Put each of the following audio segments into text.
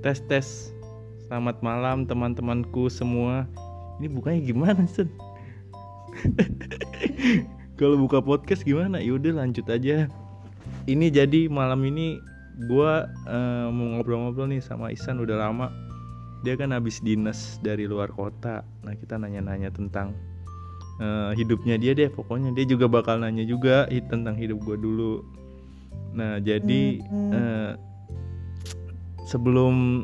tes tes. Selamat malam teman-temanku semua. Ini bukanya gimana Sen? kalau buka podcast gimana? Yaudah lanjut aja. Ini jadi malam ini gua eh, mau ngobrol-ngobrol nih sama Isan udah lama. Dia kan habis dinas dari luar kota. Nah kita nanya-nanya tentang eh, hidupnya dia deh pokoknya. Dia juga bakal nanya juga tentang hidup gua dulu. Nah jadi eh, sebelum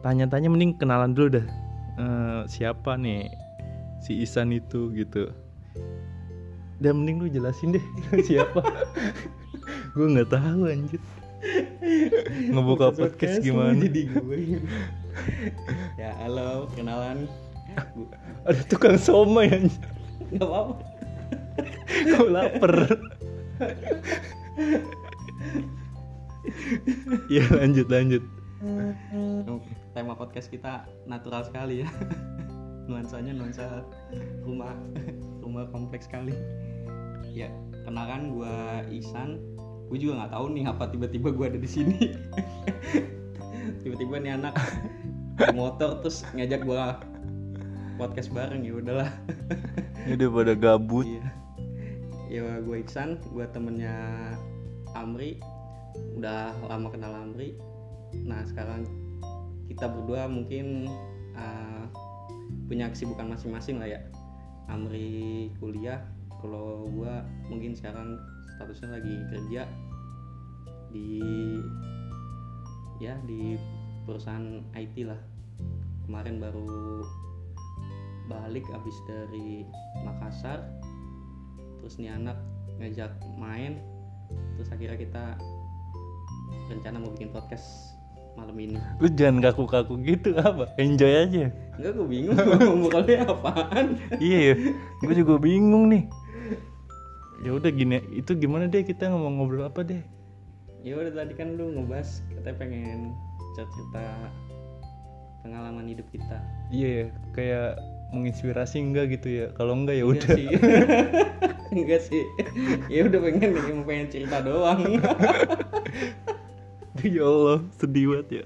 tanya-tanya mending kenalan dulu dah. Eh, siapa nih si Isan itu gitu. Dan mending lu jelasin deh siapa. Gue nggak tahu anjir. Ngebuka podcast gimana? jadi gue. Ya halo kenalan. Ada tukang somai anjir. Nggak apa-apa. Gue lapar ya lanjut lanjut. Tema podcast kita natural sekali ya. Nuansanya nuansa rumah rumah kompleks sekali. Ya kenalkan gua Isan gue juga nggak tahu nih apa tiba-tiba gua ada di sini. Tiba-tiba nih anak motor terus ngajak gua podcast bareng ya udahlah. Ini udah pada gabut. Iya. Ya gue Iksan, gue temennya Amri. Udah lama kenal Amri. Nah sekarang kita berdua mungkin uh, punya kesibukan masing-masing lah ya. Amri kuliah, kalau gue mungkin sekarang statusnya lagi kerja di ya di perusahaan IT lah. Kemarin baru balik abis dari Makassar terus nih anak ngajak main terus akhirnya kita rencana mau bikin podcast malam ini. Lu jangan kaku-kaku gitu apa? Enjoy aja. Enggak gue bingung mau bukannya apaan. Iya ya gue juga bingung nih. Ya udah gini itu gimana deh kita ngomong ngobrol apa deh? Ya udah tadi kan lu ngebahas katanya pengen cerita pengalaman hidup kita. Iya ya kayak menginspirasi enggak gitu ya? Kalau enggak ya udah. enggak sih. Ya udah pengen nih mau pengen cerita doang ya Allah sedih banget ya.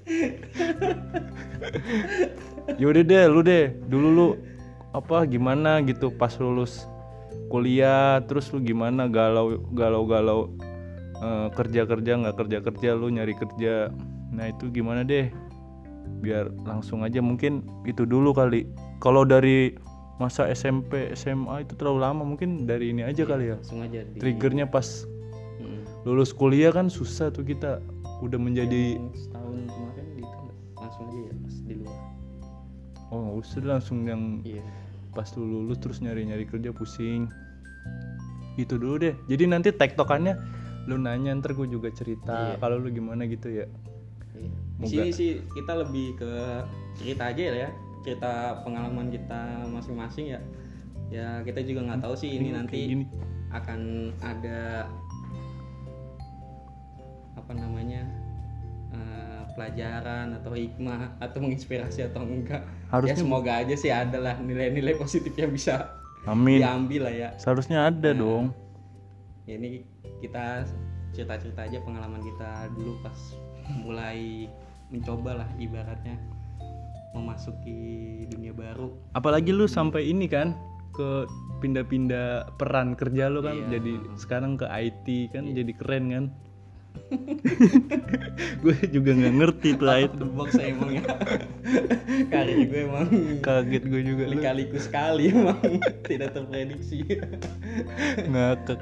Ya udah deh lu deh. Dulu lu apa gimana gitu pas lulus kuliah? Terus lu gimana galau galau galau kerja kerja nggak kerja kerja lu nyari kerja? Nah itu gimana deh? Biar langsung aja. Mungkin itu dulu kali. Kalau dari masa SMP SMA itu terlalu lama. Mungkin dari ini aja kali ya. langsung aja di triggernya pas Mm. lulus kuliah kan susah tuh kita udah menjadi Yang setahun kemarin di itu nggak? langsung aja ya pas di luar oh nggak usah deh langsung yang iya pas lu lulus terus nyari-nyari kerja pusing itu dulu deh jadi nanti tektokannya lu nanya ntar gue juga cerita Iya. kalau lu gimana gitu ya Iya. Di sini sih kita lebih ke cerita aja ya, cerita pengalaman kita masing-masing ya. Ya kita juga nggak tahu sih ini Kayak nanti gini. akan ada pelajaran atau hikmah atau menginspirasi atau enggak. Harusnya- ya semoga aja sih ada lah nilai-nilai positif yang bisa amin diambil lah ya. seharusnya ada Nah. dong Ya, Ini kita cerita-cerita aja pengalaman kita dulu pas mulai mencoba lah ibaratnya memasuki dunia baru. apalagi lu sampai ini kan ke pindah-pindah peran kerja lu kan Iya. jadi sekarang ke IT kan jadi keren kan gue juga nggak ngerti tuh of the box emang ya. Karir gue emang. Kaget gue juga lika-liku sekali emang. Tidak terprediksi. ngakak.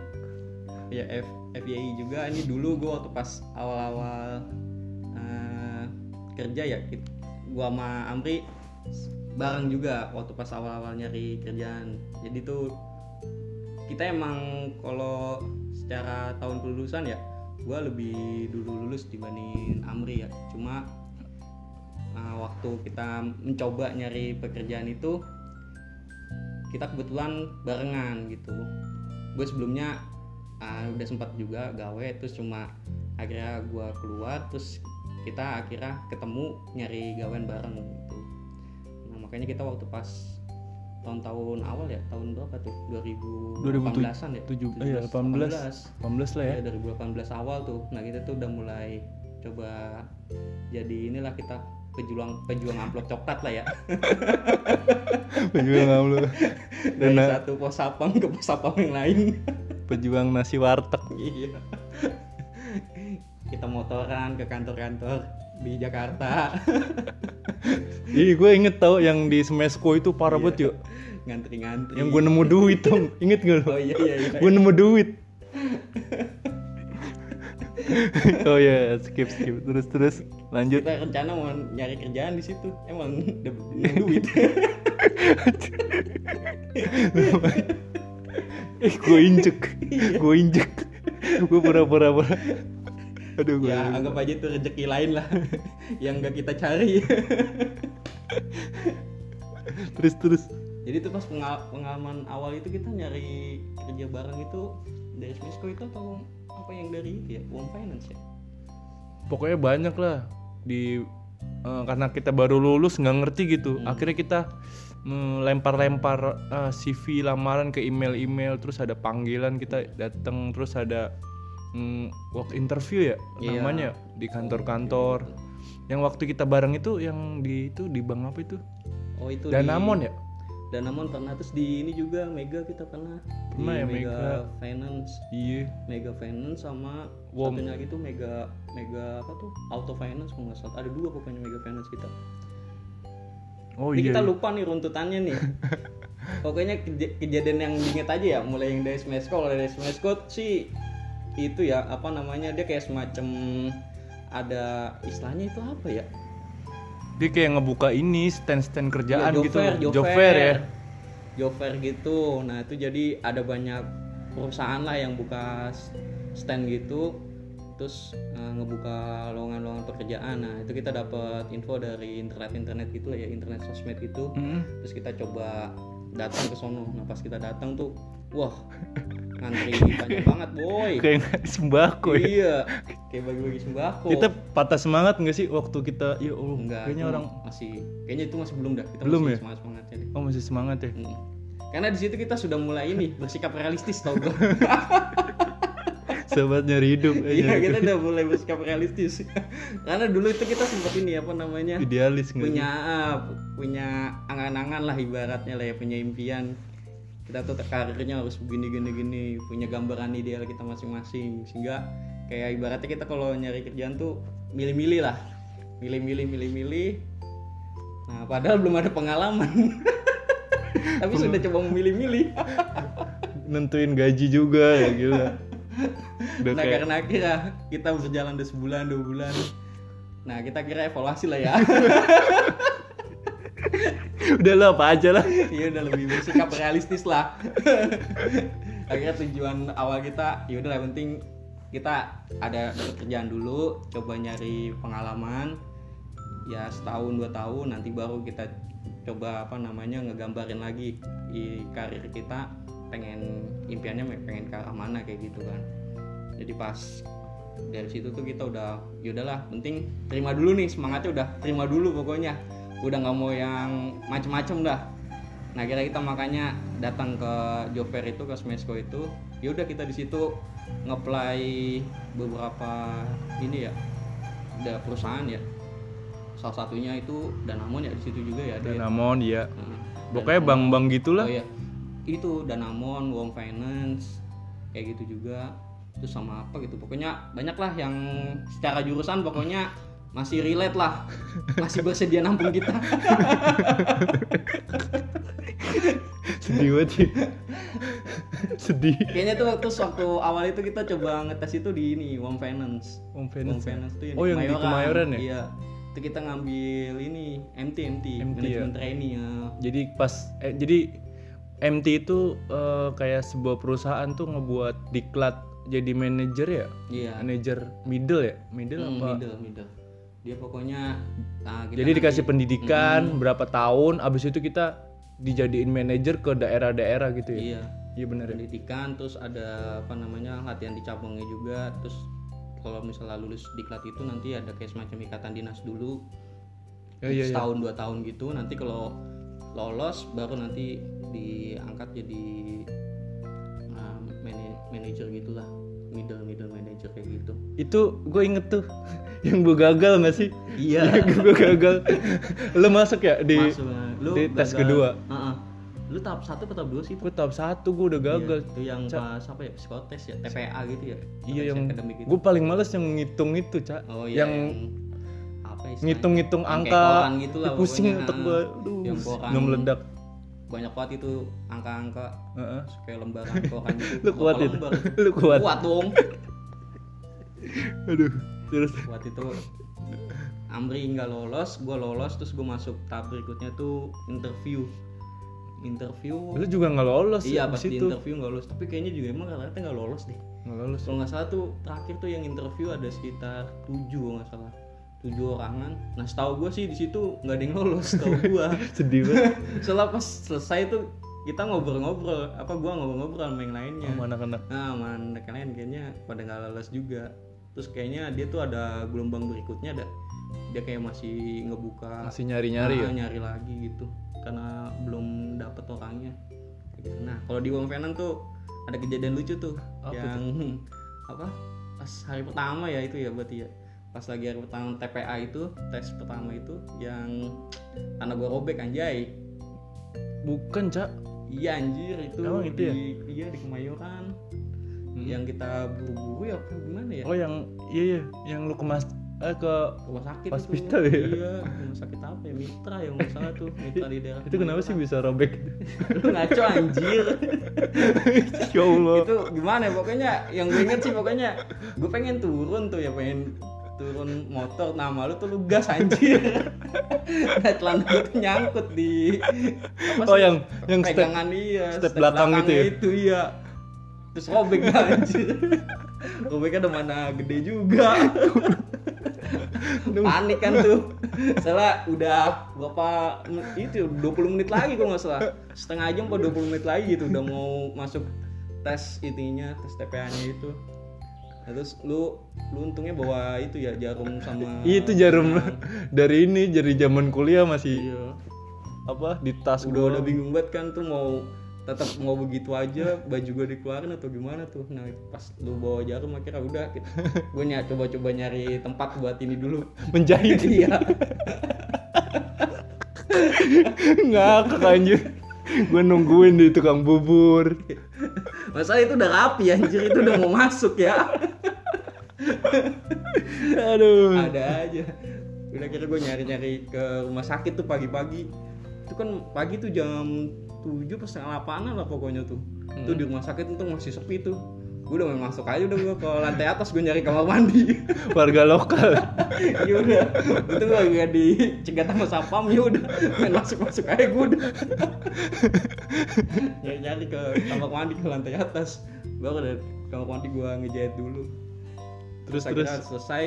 Ya F FYI juga. Ini dulu gue waktu pas awal-awal eh, kerja ya gua sama Amri bareng juga waktu pas awal-awal nyari kerjaan. Jadi tuh kita emang kalau secara tahun kelulusan ya gua lebih dulu lulus dibanding Amri ya. Cuma eh, waktu kita mencoba nyari pekerjaan itu kita kebetulan barengan gitu. Gue sebelumnya ah, udah sempat juga gawe terus cuma akhirnya gue keluar terus kita akhirnya ketemu nyari gawean bareng gitu. Nah makanya kita waktu pas tahun-tahun awal ya? Tahun berapa tuh? 2018an ya? tujuh- eh, iya, 18. 18 lah ya. Ya 2018 awal tuh. Nah kita tuh udah mulai coba jadi inilah kita pejuang pejuang amplop coklat lah ya. Pejuang lu dari Dan- satu pos sapam ke pos sapam yang lain. Pejuang nasi warteg. Iya. Kita motoran ke kantor-kantor di Jakarta. Ih, gue inget tau yang di Smesco itu parah banget yuk. ngantri-ngantri. Yang gue nemu duit dong, inget gak lu? oh iya iya iya. Gue nemu duit. oh ya, skip skip. Terus terus. Lanjut. kita rencana mau nyari kerjaan di situ. Emang dapet duit. Eh, gue injek, gue injek, gue pura-pura pura. Aduh, gue. ya anggap aja itu rezeki lain lah yang gak kita cari Terus terus. jadi itu pas pengal- pengalaman awal itu kita nyari kerja bareng itu dari Smesco itu atau apa yang dari itu ya Uang Finance ya Pokoknya banyak lah di eh, karena kita baru lulus nggak ngerti gitu. Akhirnya kita lempar-lempar eh, CV lamaran ke email-email terus ada panggilan kita datang terus ada mm, work interview ya Iya. namanya di kantor-kantor. Yang waktu kita bareng itu yang di itu di bank apa itu? oh itu Danamon di, ya? Danamon pernah terus di ini juga Mega kita pernah Pernah Di ya, Mega, Mega. Finance Iya. Mega Finance sama Wom. satunya lagi tuh Mega Mega apa tuh Auto Finance kalau nggak salah ada dua pokoknya Mega Finance kita Oh Ini iya. kita lupa nih runtutannya nih. Pokoknya keja- kejadian yang diinget aja ya, mulai yang dari Smesco, kalau dari Smesco sih itu ya apa namanya dia kayak semacam ada istilahnya itu apa ya? Dia kayak ngebuka ini stand-stand kerjaan Ya, gitu. Jofair, Job Jofair. fair ya. Job fair gitu. Nah, itu jadi ada banyak perusahaan lah yang buka stand gitu terus eh, ngebuka lowongan-lowongan pekerjaan. Nah, itu kita dapat info dari internet-internet gitu lah ya, internet sosmed gitu. Mm. terus kita coba datang ke sono nah pas kita datang tuh wah ngantri panjang banget boy Kayak sembako ya. iya kayak bagi-bagi sembako Kita patah semangat nggak sih waktu kita ya Allah, enggak kayaknya orang masih kayaknya itu masih belum dah kita Belum masih ya? semangat semangatnya deh oh masih semangat ya. Hmm. karena di situ kita sudah mulai ini bersikap realistis tau gue Sobat nyari hidup iya kita udah mulai bersikap realistis. Karena dulu itu kita sempat ini apa namanya Idealis punya ah, punya angan-angan lah ibaratnya lah ya punya impian. Kita tuh karirnya harus begini gini gini punya gambaran ideal kita masing-masing. Sehingga kayak ibaratnya kita kalau nyari kerjaan tuh milih-milih lah. Milih-milih milih-milih. Nah padahal belum ada pengalaman. Tapi sudah coba memilih-milih. Nentuin gaji juga ya gila. Udah nah kayak karena akhirnya kita berjalan udah sebulan dua bulan nah kita kira evaluasi lah ya udah lah apa aja lah. Iya udah lebih bersikap realistis lah. Akhirnya tujuan awal kita ya udah lah penting kita ada dapat kerjaan dulu, coba nyari pengalaman. Ya setahun dua tahun nanti baru kita coba apa namanya ngegambarin lagi di karir kita pengen impiannya pengen ke arah mana kayak gitu kan. Jadi pas dari situ tuh kita udah ya udahlah penting terima dulu nih semangatnya udah terima dulu pokoknya udah nggak mau yang macem-macem dah nah kira kita makanya datang ke job fair itu ke Smesco itu ya udah kita di situ ngeplay beberapa ini ya ada perusahaan ya salah satunya itu Danamon ya di situ juga ya ada. Danamon ya. Nah, Pokoknya bank-bank gitulah. Oh iya. Itu Danamon, Wong Finance, kayak gitu juga. Terus sama apa gitu. Pokoknya banyak lah yang secara jurusan pokoknya masih relate lah. Masih bersedia nampung kita. Sedih banget sih. Sedih. Kayaknya tuh waktu waktu awal itu kita coba ngetes itu di ini Wong Finance. Wong Finance. Finance tuh yang Oh, yang di Kemayoran ya? Iya. Itu kita ngambil ini MT MT, MT manajemen ya? training ya. Jadi pas eh, jadi MT itu eh, kayak sebuah perusahaan tuh ngebuat diklat jadi manajer ya? Iya. Manajer middle ya? Middle Hmm, apa? middle middle. Dia pokoknya nah, kita Jadi dikasih nanti- pendidikan berapa tahun, abis itu kita dijadiin manajer ke daerah-daerah gitu ya? Iya. Iya benar ya. pendidikan terus ada apa namanya latihan di cabangnya juga terus kalau misalnya lulus diklat itu nanti ada kayak semacam ikatan dinas dulu Oh, iya, iya. setahun dua tahun gitu nanti kalau lolos baru nanti diangkat jadi uh, mana- manajer gitulah. Middle middle manager kayak gitu. Itu gue inget tuh yang gue gagal gak sih? Iya. Gue gagal. Lo masuk ya di masuk lu di tes gagal. kedua. Heeh. lu tahap satu atau tahap dua sih gue tahap satu gue udah gagal. Iya, itu yang pas apa ya? Psikotes ya? TPA gitu ya? Iya yang gitu. gue paling males yang ngitung itu cak oh iya yang apa istilahnya? ngitung-ngitung angka gitu lah pusing otak gue aduh Yang meledak banyak banget itu angka-angka Heeh. kayak lembaran koran gitu Lu kuat itu? lembar? Lu kuat? kuat dong aduh terus buat itu Amri nggak lolos, gue lolos, terus gue masuk tahap berikutnya tuh interview. Interview. lu juga nggak lolos iya ya pas di interview nggak lolos, tapi kayaknya juga emang rata-rata nggak lolos deh. nggak lolos Kalau nggak salah tuh terakhir tuh yang interview ada sekitar tujuh nggak salah, tujuh orangan. Nah setahu gue sih di situ nggak ada yang lolos, setahu gue. sedih banget Soalnya pas selesai tuh kita ngobrol-ngobrol, apa gue ngobrol-ngobrol sama yang lainnya. sama anak-anak Nah, man, yang lain kayaknya pada nggak lolos juga. Terus kayaknya dia tuh ada gelombang berikutnya ada dia kayak masih ngebuka masih nyari-nyari ya ah, nyari lagi gitu karena belum dapet orangnya gitu. Nah, kalau di Wong Venan tuh ada kejadian lucu tuh Apa yang apa? Pas hari pertama ya itu ya berarti ya. Pas lagi hari pertama TPA itu, tes pertama itu yang karena gua robek anjay. bukan cak Iya anjir itu Emang itu ya? di iya di Kemayoran. Yang kita buru-buru ya gimana ya? oh yang iya iya yang lu kemas eh ke Rumah sakit Hospital itu. ya? Iya, rumah sakit apa ya? Mitra yang nggak salah tuh, Mitra di daerah. itu kenapa sih bisa robek Lu ngaco anjir. ya Allah itu gimana ya pokoknya yang gue inget sih pokoknya gue pengen turun tuh ya pengen turun motor nama lu tuh lu gas anjir nah celana gue tuh nyangkut di apa Oh, yang- yang step- pegangan iya step belakang gitu belakangnya ya? itu iya. Terus robek anjir robeknya udah mana? Gede juga. Panik kan tuh. Salah udah berapa itu 20 menit lagi kalau nggak salah. Setengah jam atau 20 menit lagi gitu udah mau masuk tes itinya tes TPA nya itu Nah, terus lu lu untungnya bawa itu ya jarum sama itu jarum. Dari ini dari zaman kuliah masih iya. apa di tas udah gua. udah bingung banget kan tuh mau tetap mau begitu aja baju gue dikeluarin atau gimana tuh. Nah pas lu bawa jarum akhirnya udah gue ny coba-coba nyari tempat buat ini dulu. Menjahit. Iya. Ngakak anjir. Gue nungguin di tukang bubur. Masalah itu udah rapi anjir. Itu udah mau masuk ya aduh. Ada aja. Udah kira gue nyari-nyari ke rumah sakit tuh pagi-pagi. Itu kan pagi tuh jam 7 pas setengah 8 lah pokoknya tuh. Tuh di rumah sakit itu masih sepi tuh. Gue udah main masuk aja udah gue ke lantai atas gue nyari kamar mandi. Warga lokal. Ya udah. Itu gue gak dicegat sama sapam ya udah. Main masuk masuk aja gue udah. Nyari nyari ke kamar mandi ke lantai atas. Baru dari kamar mandi gue ngejahit dulu terus terus akhirnya selesai.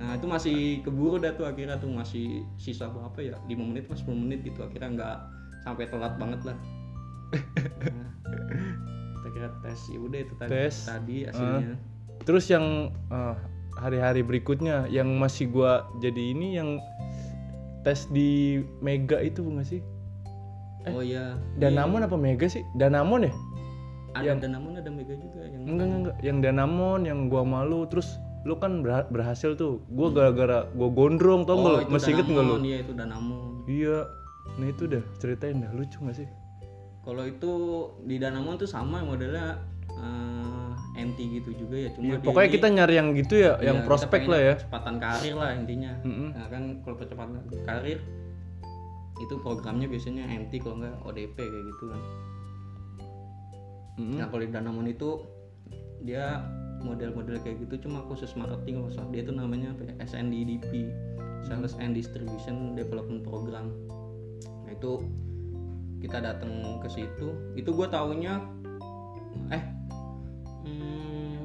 Nah itu masih keburu dah tuh akhirnya tuh masih sisa berapa ya? 5 menit pas 10 menit gitu akhirnya nggak sampai telat banget lah. Nah, kita kira tes ya udah itu tadi Tes. tadi hasilnya. Terus yang eh, hari-hari berikutnya yang masih gua jadi ini yang tes di Mega itu bukan sih? Oh iya. Danamon apa Mega sih? Danamon ya? Ada Danamon ada Mega juga yang enggak enggak, enggak. yang Danamon yang gua malu terus lu kan berha- berhasil tuh gua gara-gara gua gondrong tau nggak lu? Hmm. masih inget nggak lu iya itu Danamon iya nah itu dah ceritain dah lucu gak sih kalau itu di Danamon tuh sama modelnya eh, MT gitu juga ya cuma dia pokoknya ini- kita nyari yang gitu ya yang Iya, prospek lah ya Percepatan karir lah intinya. Mm-mm. Nah kan kalau percepatan karir itu programnya biasanya MT kalau enggak ODP kayak gitu kan. Mm-mm. Nah kalau di Danamon itu dia model-model kayak gitu cuma khusus marketing kalau. Dia itu namanya apa ya? SNDDP, Sales and Distribution Development Program. Nah itu kita datang ke situ. Itu gue taunya eh hmm,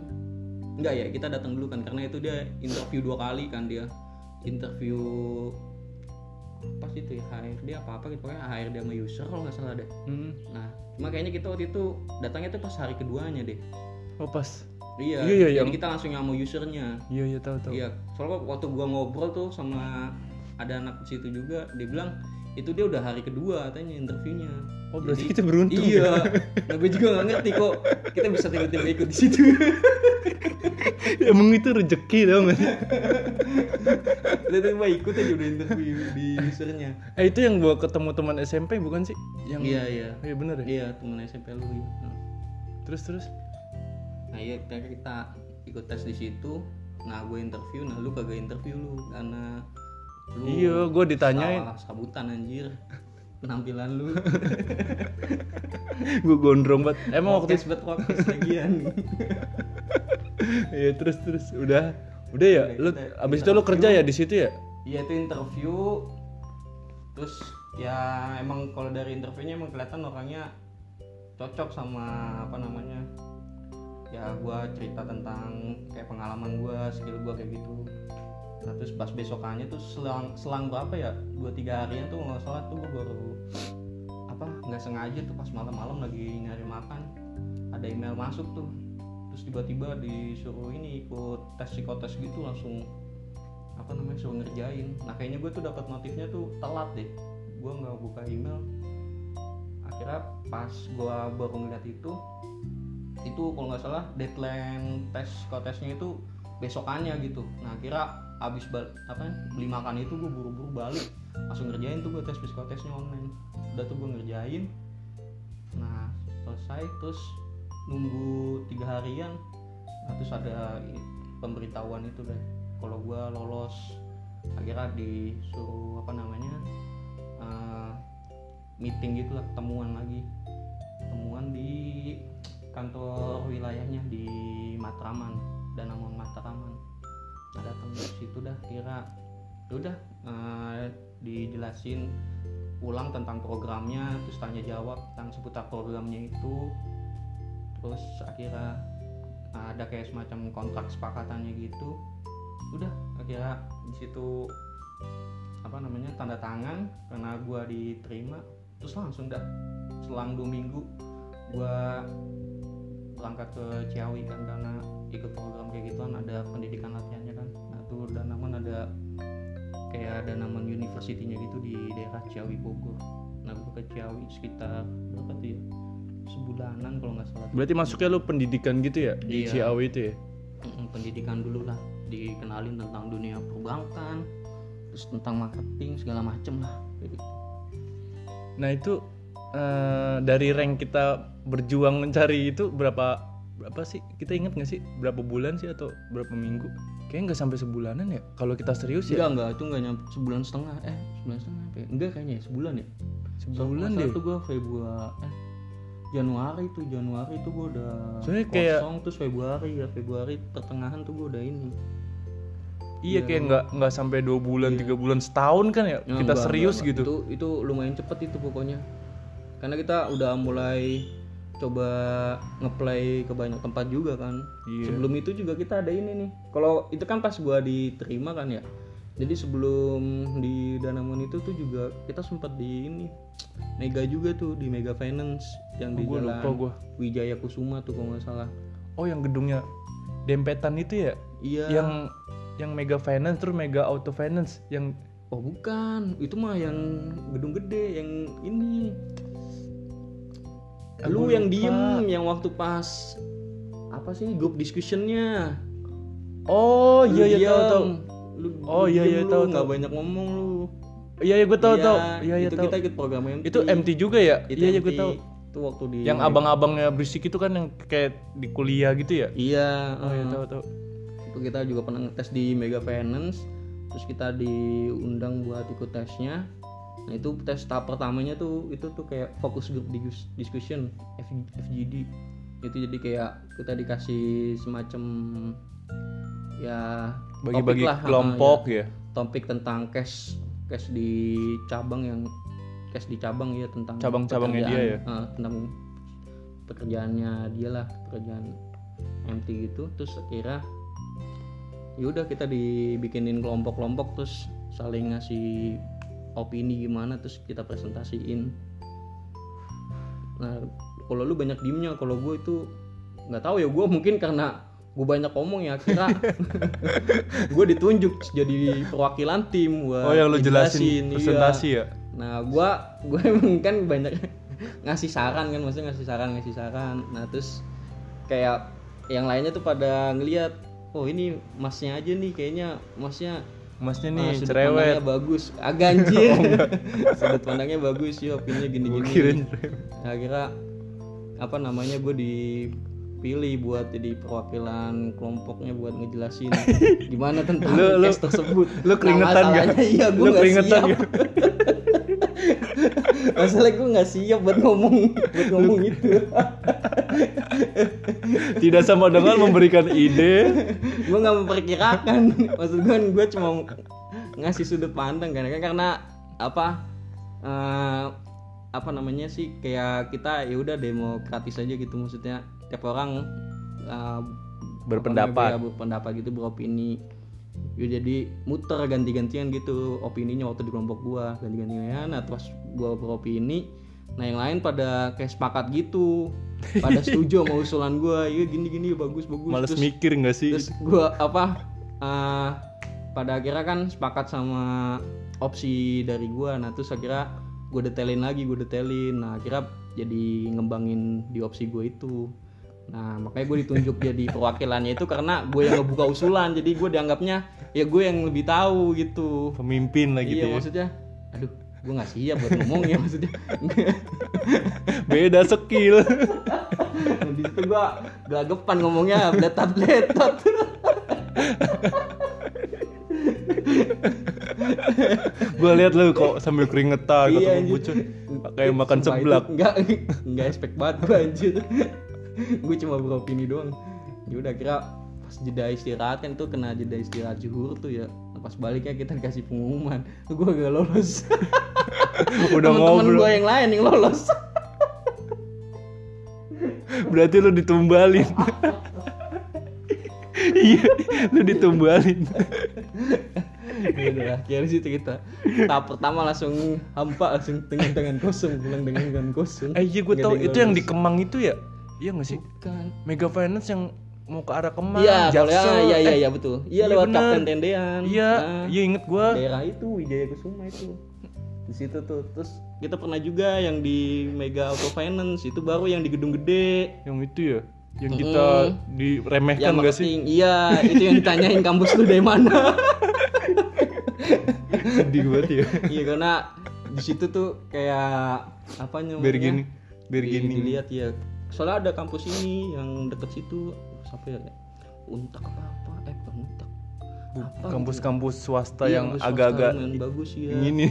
enggak ya kita datang dulu kan karena itu dia interview dua kali kan dia interview apa sih itu ya HRD apa apa gitu pokoknya HRD sama user kalau nggak salah deh Mm. nah cuma kayaknya kita waktu itu datangnya tuh pas hari keduanya deh oh pas iya Iya, iya, jadi yang- kita langsung sama usernya. Iya iya tahu tahu. Iya soalnya waktu gua ngobrol tuh sama ada anak di situ juga dia bilang itu dia udah hari kedua katanya interviewnya. Oh berarti Jadi- kita beruntung iya. nah gue juga nggak ngerti kok kita bisa tiba-tiba ikut di situ. Emang itu rezeki dong tiba-tiba ikut aja udah interview di usernya. Eh itu yang gua ketemu teman SMP bukan sih? Yang iya iya. Iya bener ya? Iya temen SMP lu iya. terus terus nah iya kita, kita ikut tes di situ. Nah gue interview nah lu kagak interview lu karena lu iya gua ditanyain. salah sabutan anjir. Penampilan lu. Gua gondrong banget. Emang waktu podcast buat lagian. Iya terus terus. Udah udah ya? Udah, lu kita abis itu lu kerja ya di situ ya? Iya itu interview. Terus ya emang kalau dari interviewnya emang kelihatan orangnya cocok sama apa namanya ya gua cerita tentang kayak pengalaman gua skill gua kayak gitu. Nah terus pas besokannya tuh selang selang berapa ya? Dua tiga harian tuh nggak salah tuh gua baru apa nggak sengaja tuh pas malam-malam lagi nyari makan. Ada email masuk tuh. Terus tiba-tiba disuruh ini ikut tes psikotes gitu langsung apa namanya suruh ngerjain. Nah kayaknya gue tuh dapat notifnya tuh telat deh. Gue nggak buka email. Akhirnya pas gue baru ngeliat itu itu kalau nggak salah deadline tes psikotesnya itu besokannya gitu. Nah kira abis bal- apa beli makan itu gue buru-buru balik. Langsung ngerjain tuh gue tes psikotesnya online. Udah tuh gue ngerjain. Nah selesai terus nunggu tiga harian nah, terus ada pemberitahuan itu deh. Kalau gue lolos akhirnya disuruh apa namanya eh, meeting gitu lah ketemuan lagi. Ketemuan di kantor wilayahnya di Matraman Danamon Matraman. Nah datang dari situ dah kira. Udah eh, dijelasin ulang tentang programnya terus tanya jawab tentang seputar programnya itu. Terus akhirnya uh, ada kayak semacam kontrak sepakatannya gitu. Udah akhirnya di situ apa namanya tanda tangan karena gua diterima terus langsung dah. Selang dua minggu gua berangkat ke Ciawi kan karena ikut program kayak gituan ada pendidikan latihannya kan. Nah tuh dan namun ada kayak ada namun universitinya gitu di daerah Ciawi Bogor. Nah gua ke Ciawi sekitar berapa tuh ya? Sebulanan kalau nggak salah berarti masuknya lu pendidikan gitu ya? Di Iya. Ciawi itu ya? Pendidikan dulu lah. Dikenalin tentang dunia perbankan terus tentang marketing segala macem lah kayak gitu. Nah itu eh, dari rank kita berjuang mencari itu berapa berapa sih? Kita ingat nggak sih berapa bulan sih atau berapa minggu? Kayaknya nggak sampai sebulanan ya. Kalau kita serius ya enggak enggak itu enggak nyampe sebulan setengah eh sebulan setengah apa ya? enggak kayaknya ya sebulan ya sebulan Soalnya deh. tuh gue Februari eh Januari tuh Januari tuh gue udah Soalnya kayak- kosong terus Februari ya Februari pertengahan tuh gue udah ini Iya kayak nggak nggak sampai dua bulan tiga bulan setahun kan ya. Ya, kita enggak, serius enggak, gitu. Itu itu lumayan cepet itu pokoknya. Karena kita udah mulai coba ngeplay ke banyak tempat juga kan. Iya. Sebelum itu juga kita ada ini nih. Kalau itu kan pas gua diterima kan ya. Jadi sebelum di Danamon itu tuh juga kita sempat di ini Mega juga tuh di Mega Finance yang di Oh, gua jalan lupa gua. Wijaya Kusuma tuh kalau nggak salah. Oh yang gedungnya dempetan itu ya? Iya. Yang yang Mega Finance terus Mega Auto Finance yang Oh bukan, itu mah yang gedung gede yang ini. Lu yang lupa. diem yang waktu pas apa sih grup discussionnya? Oh iya iya tahu tahu. Lu Oh, iya, iya, lu, tahu, nggak banyak ngomong lu. Iya iya gue tahu Iya, tahu. Iya iya itu kita ikut program MT. Itu MT juga ya? Iya iya gue tahu. Itu waktu di Yang abang-abangnya berisik itu kan yang kayak di kuliah gitu ya? Iya, Oh iya eh, tahu tahu. itu kita juga pernah ngetes di Mega Finance. Terus kita diundang buat ikut tesnya. Nah itu tes tahap pertamanya tuh itu tuh kayak fokus group dis- discussion FGD itu jadi kayak kita dikasih semacam ya Bagi-bagi kelompok ya. ya. topik tentang cash cash di cabang yang cash di cabang ya tentang Cabang-cabangnya dia pekerjaan, ah, tentang pekerjaannya dia lah pekerjaan MT gitu terus kira yaudah kita dibikinin kelompok-kelompok terus saling ngasih opini gimana terus kita presentasiin nah kalau lu banyak diemnya kalau gue itu nggak tahu ya gue mungkin karena gue banyak ngomong ya kira gue ditunjuk jadi perwakilan tim buat Oh yang lu jelasin iya. presentasi ya? Nah, gua gue emang kan banyak ngasih saran kan, maksudnya ngasih saran, ngasih saran. Nah, terus kayak yang lainnya tuh pada ngeliat oh ini masnya aja nih kayaknya masnya Masnya ah, nih sudut cerewet. pandangnya bagus. Agak anjir sudut pandangnya bagus ya opininya gini Gua gini kirain cerewet. akhirnya apa namanya gue dipilih buat jadi perwakilan kelompoknya buat ngejelasin gimana tentang Lu- lu- tersebut. lu keringetan nah, masalahnya iya gue Lu keringetan siap? masalah gue nggak siap buat ngomong buat ngomong itu. Tidak sama dengan memberikan ide. gue nggak memperkirakan. Maksud gue gue cuma ngasih sudut pandang kan. Karena apa eh, apa namanya sih kayak kita ya udah demokratis aja gitu maksudnya. Tiap orang eh, Berpendapat. ya, berpendapat gitu beropini ya jadi muter ganti-gantian gitu opininya waktu di kelompok gua ganti-gantian. Nah terus gua beropini nah yang lain pada kayak sepakat gitu pada setuju sama usulan gua. Iya gini-gini bagus bagus. Males Terus- mikir nggak sih? terus gua apa eh, pada akhirnya kan sepakat sama opsi dari gua. Nah terus akhirnya gue detailin lagi gue detailin. Nah akhirnya jadi ngembangin di opsi gue itu nah makanya gue ditunjuk jadi perwakilannya itu karena gue yang ngebuka usulan jadi gue dianggapnya ya gue yang lebih tahu gitu Pemimpin lah gitu iya ya. maksudnya aduh gue nggak siap buat ngomong ya maksudnya Beda skill. Nah, di situ gue gagapan ngomongnya bletat bletat Gua lihat lu kok sambil keringetan Iya, ketemu anjir. bucin. Kayak makan seblak. Enggak, enggak expect banget gue anjir. gue cuma beropini doang. Ya udah kira pas jeda istirahat kan tuh kena jeda istirahat zuhur tuh ya. Pas baliknya kita dikasih pengumuman. Gue gak lolos. Udah Temen-temen ngobrol. gue yang lain yang lolos. Berarti lu ditumbalin. Iya, lu ditumbalin. ya udah akhirnya situ kita tahap pertama langsung hampa langsung dengan tangan kosong pulang dengan tangan kosong Eh iya gue tau itu yang di. Kemang itu ya? Iya gak sih? bukan Mega Finance yang mau ke arah Kemang, iya kalau ya Jaksel. iya iya Eh, iya betul iya iya lewat bener. kapten tendean Iya, Nah. iya inget gua. daerah itu Wijaya Kusuma itu di situ tuh terus kita pernah juga yang di Mega Auto Finance itu baru yang di gedung gede Yang itu ya, yang kita diremehkan yang gak sih? iya itu yang ditanyain kampus lu dari mana Sedih banget ya. iya karena di situ tuh kayak apa namanya Biar gini, biar di- gini. dilihat ya soalnya ada kampus ini yang deket situ siapa ya untak apa apa eh bukan untak apa Kampus-kampus swasta Iya, yang agak-agak lumayan bagus ya ini.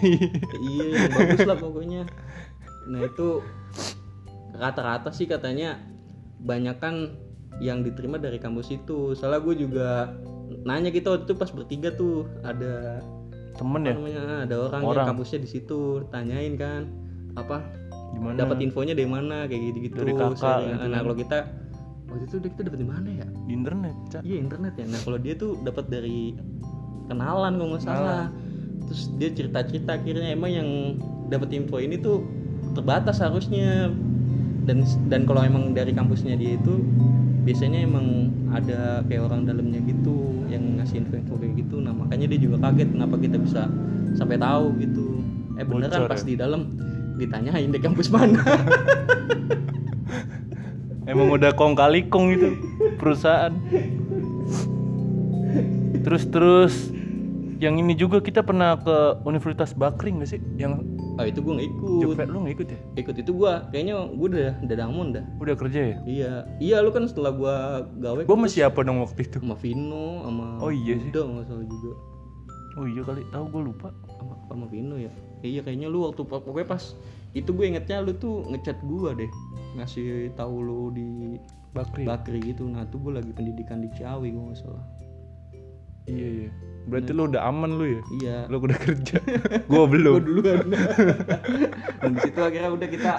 iya yang bagus lah pokoknya nah itu rata-rata sih katanya banyak kan yang diterima dari kampus itu soalnya gue juga nanya gitu waktu itu pas bertiga tuh ada Temen ya? namanya ada orang, Orang. yang kampusnya di situ tanyain kan apa? Dapat infonya dari mana kayak gitu gitu Dari kakak gitu nah kan. kalau kita waktu itu kita dapat di mana ya? Di internet, Cak. iya internet ya. Nah kalau dia tuh dapat dari kenalan kalau nggak salah. Terus dia cerita cerita akhirnya emang yang dapat info ini tuh terbatas harusnya. Dan dan kalau emang dari kampusnya dia itu biasanya emang ada kayak orang dalamnya gitu yang ngasih info-info kayak gitu. Nah makanya dia juga kaget kenapa kita bisa sampai tahu gitu. Eh beneran Bocor pas ya? di dalam ditanyain di kampus mana Emang udah kong kali kong itu perusahaan. Terus terus yang ini juga kita pernah ke Universitas Bakri gak sih? Yang oh itu gue nggak ikut Jogja lu gak ikut ya? ikut itu gue kayaknya gue udah udah damon dah Udah kerja ya? Iya, iya lu kan setelah gua gawe Gue masih apa dong waktu itu? sama Vino sama Oh iya sih. Uda nggak salah juga Oh iya kali, tahu gue lupa. sama, sama Vino ya. Iya kayaknya lu waktu pokoknya pas itu gue ingetnya lu tuh ngechat gua deh ngasih tahu lu di Bakri. Bakri gitu. Nah tuh gue lagi pendidikan di Ciawi gue nggak salah. iya iya. Berarti lu udah aman lu ya? Iya. Lu udah kerja. gue Gue belum. duluan. Dan di situ akhirnya udah kita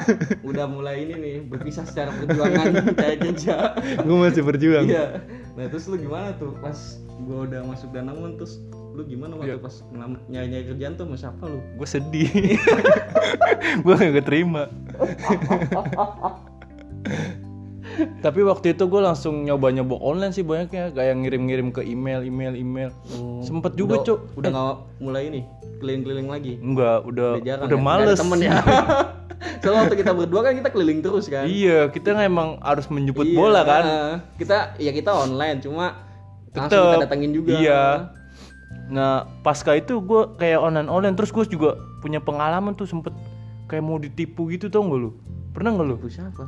udah mulai ini nih berpisah secara perjuangan cari kerja. gue masih berjuang. Iya. Nah terus lu gimana tuh pas gua udah masuk Danamon terus lu gimana waktu Iya. pas nyari-nyari kerjaan tuh sama siapa lu? Gue sedih. gue gak keterima. tapi waktu itu gue langsung nyoba nyoba online sih banyaknya kayak ngirim-ngirim ke email email email sempet juga udah, cuk udah nggak mulai ini keliling-keliling lagi enggak udah udah jarang udah ya? Males temen ya soalnya waktu kita berdua kan kita keliling terus kan iya kita emang harus menjemput Iya, bola kan kita ya kita online cuma langsung Tetep. kita datangin juga Iya. Nah pasca itu gue kayak online online terus gue juga punya pengalaman tuh sempet kayak mau ditipu gitu tau gak lu? Pernah gak lu? Siapa?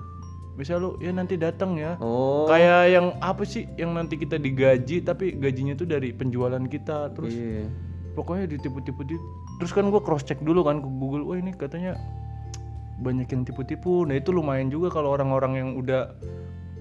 Bisa lu ya nanti datang ya. oh. Kayak yang apa sih? Yang nanti kita digaji tapi gajinya tuh dari penjualan kita. Terus iya. pokoknya ditipu-tipu di terus kan gue cross check dulu kan ke Google wah ini katanya banyak yang tipu-tipu. Nah itu lumayan juga kalau orang-orang yang udah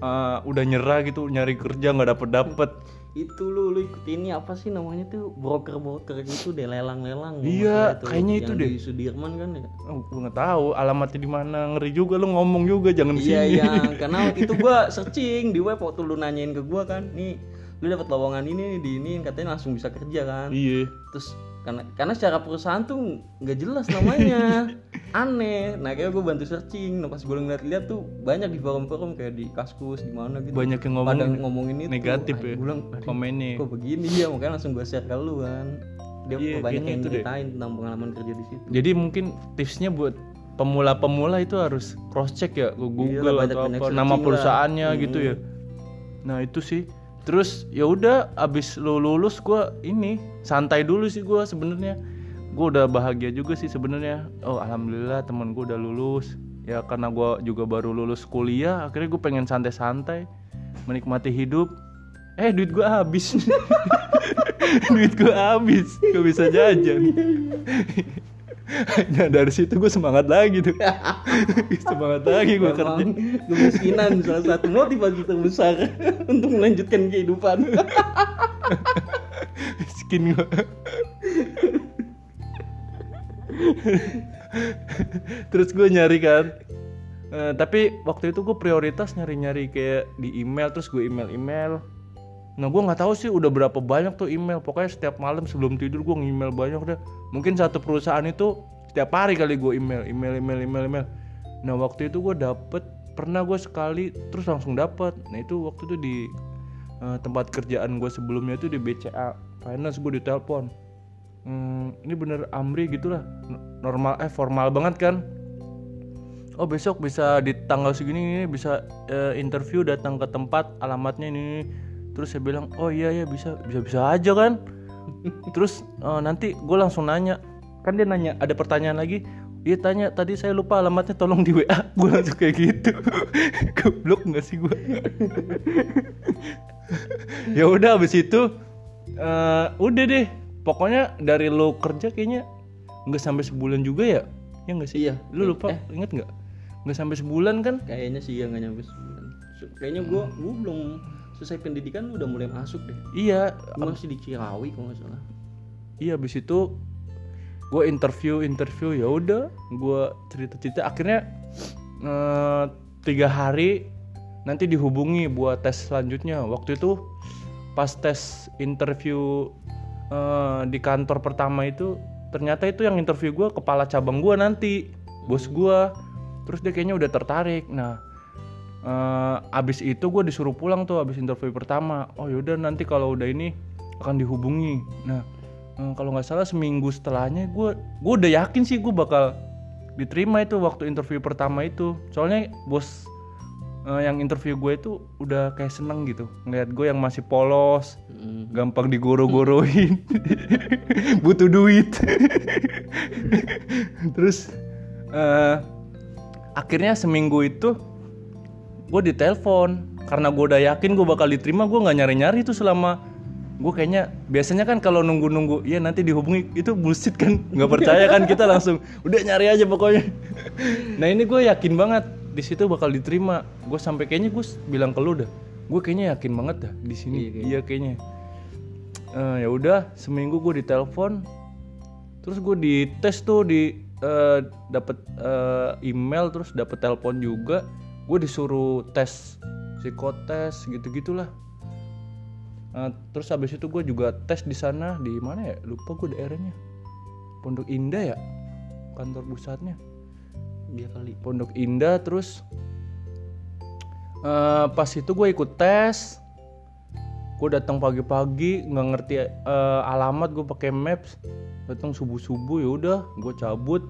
uh, udah nyerah gitu nyari kerja nggak dapet dapet itu lu lu ikut ini apa sih namanya tuh? Broker broker gitu deh lelang lelang Iya, kayaknya itu deh. di Sudirman kan ya? Oh, gue nggak tahu alamatnya di mana. Ngeri juga lu ngomong juga jangan iya sini. iya. Karena waktu itu gua searching di web waktu lu nanyain ke gua kan nih lu dapat lowongan ini nih di ini katanya langsung bisa kerja kan. Iya. Terus karena karena secara perusahaan tuh nggak jelas namanya. Aneh. Nah kayak gue bantu searching. Nah pas gue ngeliat-liat tuh banyak di forum-forum kayak di kaskus di mana gitu. Banyak yang pada ngomong ngomongin itu negatif ya bilang "Aduh, komennya. kok begini? Ya makanya langsung gue share ke lu kan dia Iya, banyak yang ceritain tentang pengalaman kerja di situ. Jadi mungkin tipsnya buat pemula-pemula itu harus cross check ya ke Google Iyalah, atau apa nama lah. perusahaannya Hmm. gitu ya. Nah itu sih terus ya udah abis lu lulus gua ini santai dulu sih gua sebenarnya. Gua udah bahagia juga sih sebenarnya. Oh alhamdulillah temen gua udah lulus. Ya karena gua juga baru lulus kuliah akhirnya gue pengen santai-santai menikmati hidup. Eh duit gua habis. Duit gua habis gak bisa jajan nah dari situ gue semangat lagi tuh. Semangat lagi gue kerja. kemiskinan salah satu motivasi terbesar untuk melanjutkan kehidupan. Miskin gue terus gue nyari kan. Eh, tapi waktu itu gue prioritas nyari-nyari kayak di email terus gue email email nah gue nggak tahu sih udah berapa banyak tuh email. Pokoknya setiap malam sebelum tidur gue email banyak deh. Mungkin satu perusahaan itu setiap hari kali gue email email email email email. Nah waktu itu gue dapet pernah gue sekali terus langsung dapet. Nah itu waktu itu di eh, tempat kerjaan gue sebelumnya itu di BCA finance gue ditelepon. Hmm, ini bener Amri gitulah. Normal eh formal banget kan? Oh besok bisa di tanggal segini ini bisa eh, interview datang ke tempat alamatnya ini, ini. Terus saya bilang oh iya ya bisa bisa bisa aja kan? Terus eh, nanti gue langsung nanya. Kan dia nanya ada pertanyaan lagi? Iya tanya tadi saya lupa alamatnya tolong di WA gue langsung kayak gitu. Goblok nggak sih gue ya udah abis itu eh, udah deh. Pokoknya dari lo kerja kayaknya nggak sampai sebulan juga ya? Ya nggak sih? Iya. lu lupa Eh. inget nggak? Nggak sampai sebulan kan? Kayaknya sih ya nggak nyampe sebulan. Kayaknya gue gue belum selesai pendidikan udah mulai masuk deh. Iya masih di Ciawi kalau nggak salah. Iya abis itu gue interview interview ya udah gue cerita cerita akhirnya eh, tiga hari nanti dihubungi buat tes selanjutnya. Waktu itu pas tes interview eh, di kantor pertama itu ternyata itu yang interview gue kepala cabang gue nanti bos gue terus dia kayaknya udah tertarik. Nah eh, abis itu gue disuruh pulang tuh abis interview pertama. Oh yaudah nanti kalau udah ini akan dihubungi. Nah eh, kalau nggak salah seminggu setelahnya gue gue udah yakin sih gue bakal diterima itu waktu interview pertama itu. Soalnya bos eh, yang interview gue itu udah kayak seneng gitu. Ngeliat gue yang masih polos Mm. gampang digoro-goroin. Butuh duit. Terus eh, akhirnya seminggu itu gue ditelepon. Karena gue udah yakin gue bakal diterima gue nggak nyari-nyari itu selama gue kayaknya biasanya kan kalau nunggu-nunggu ya nanti dihubungi itu bullshit kan? Nggak percaya kan kita langsung udah nyari aja pokoknya. Nah ini gue yakin banget di situ bakal diterima. Gue sampai kayaknya gue bilang ke lu dah gue kayaknya yakin banget dah di sini. Iya, kayaknya. iya kayaknya. Eh, ya udah seminggu gue ditelepon. Terus gue dites tuh di eh, dapet eh, email terus dapet telepon juga gue disuruh tes psikotes gitu gitulah terus habis itu gue juga tes di sana di mana ya? Lupa gue daerahnya. Pondok Indah ya? Kantor pusatnya. Dia kali. Pondok Indah terus Eh, pas itu gue ikut tes. Gue datang pagi-pagi nggak ngerti eh, alamat gue pakai maps. Datang subuh-subuh ya udah gue cabut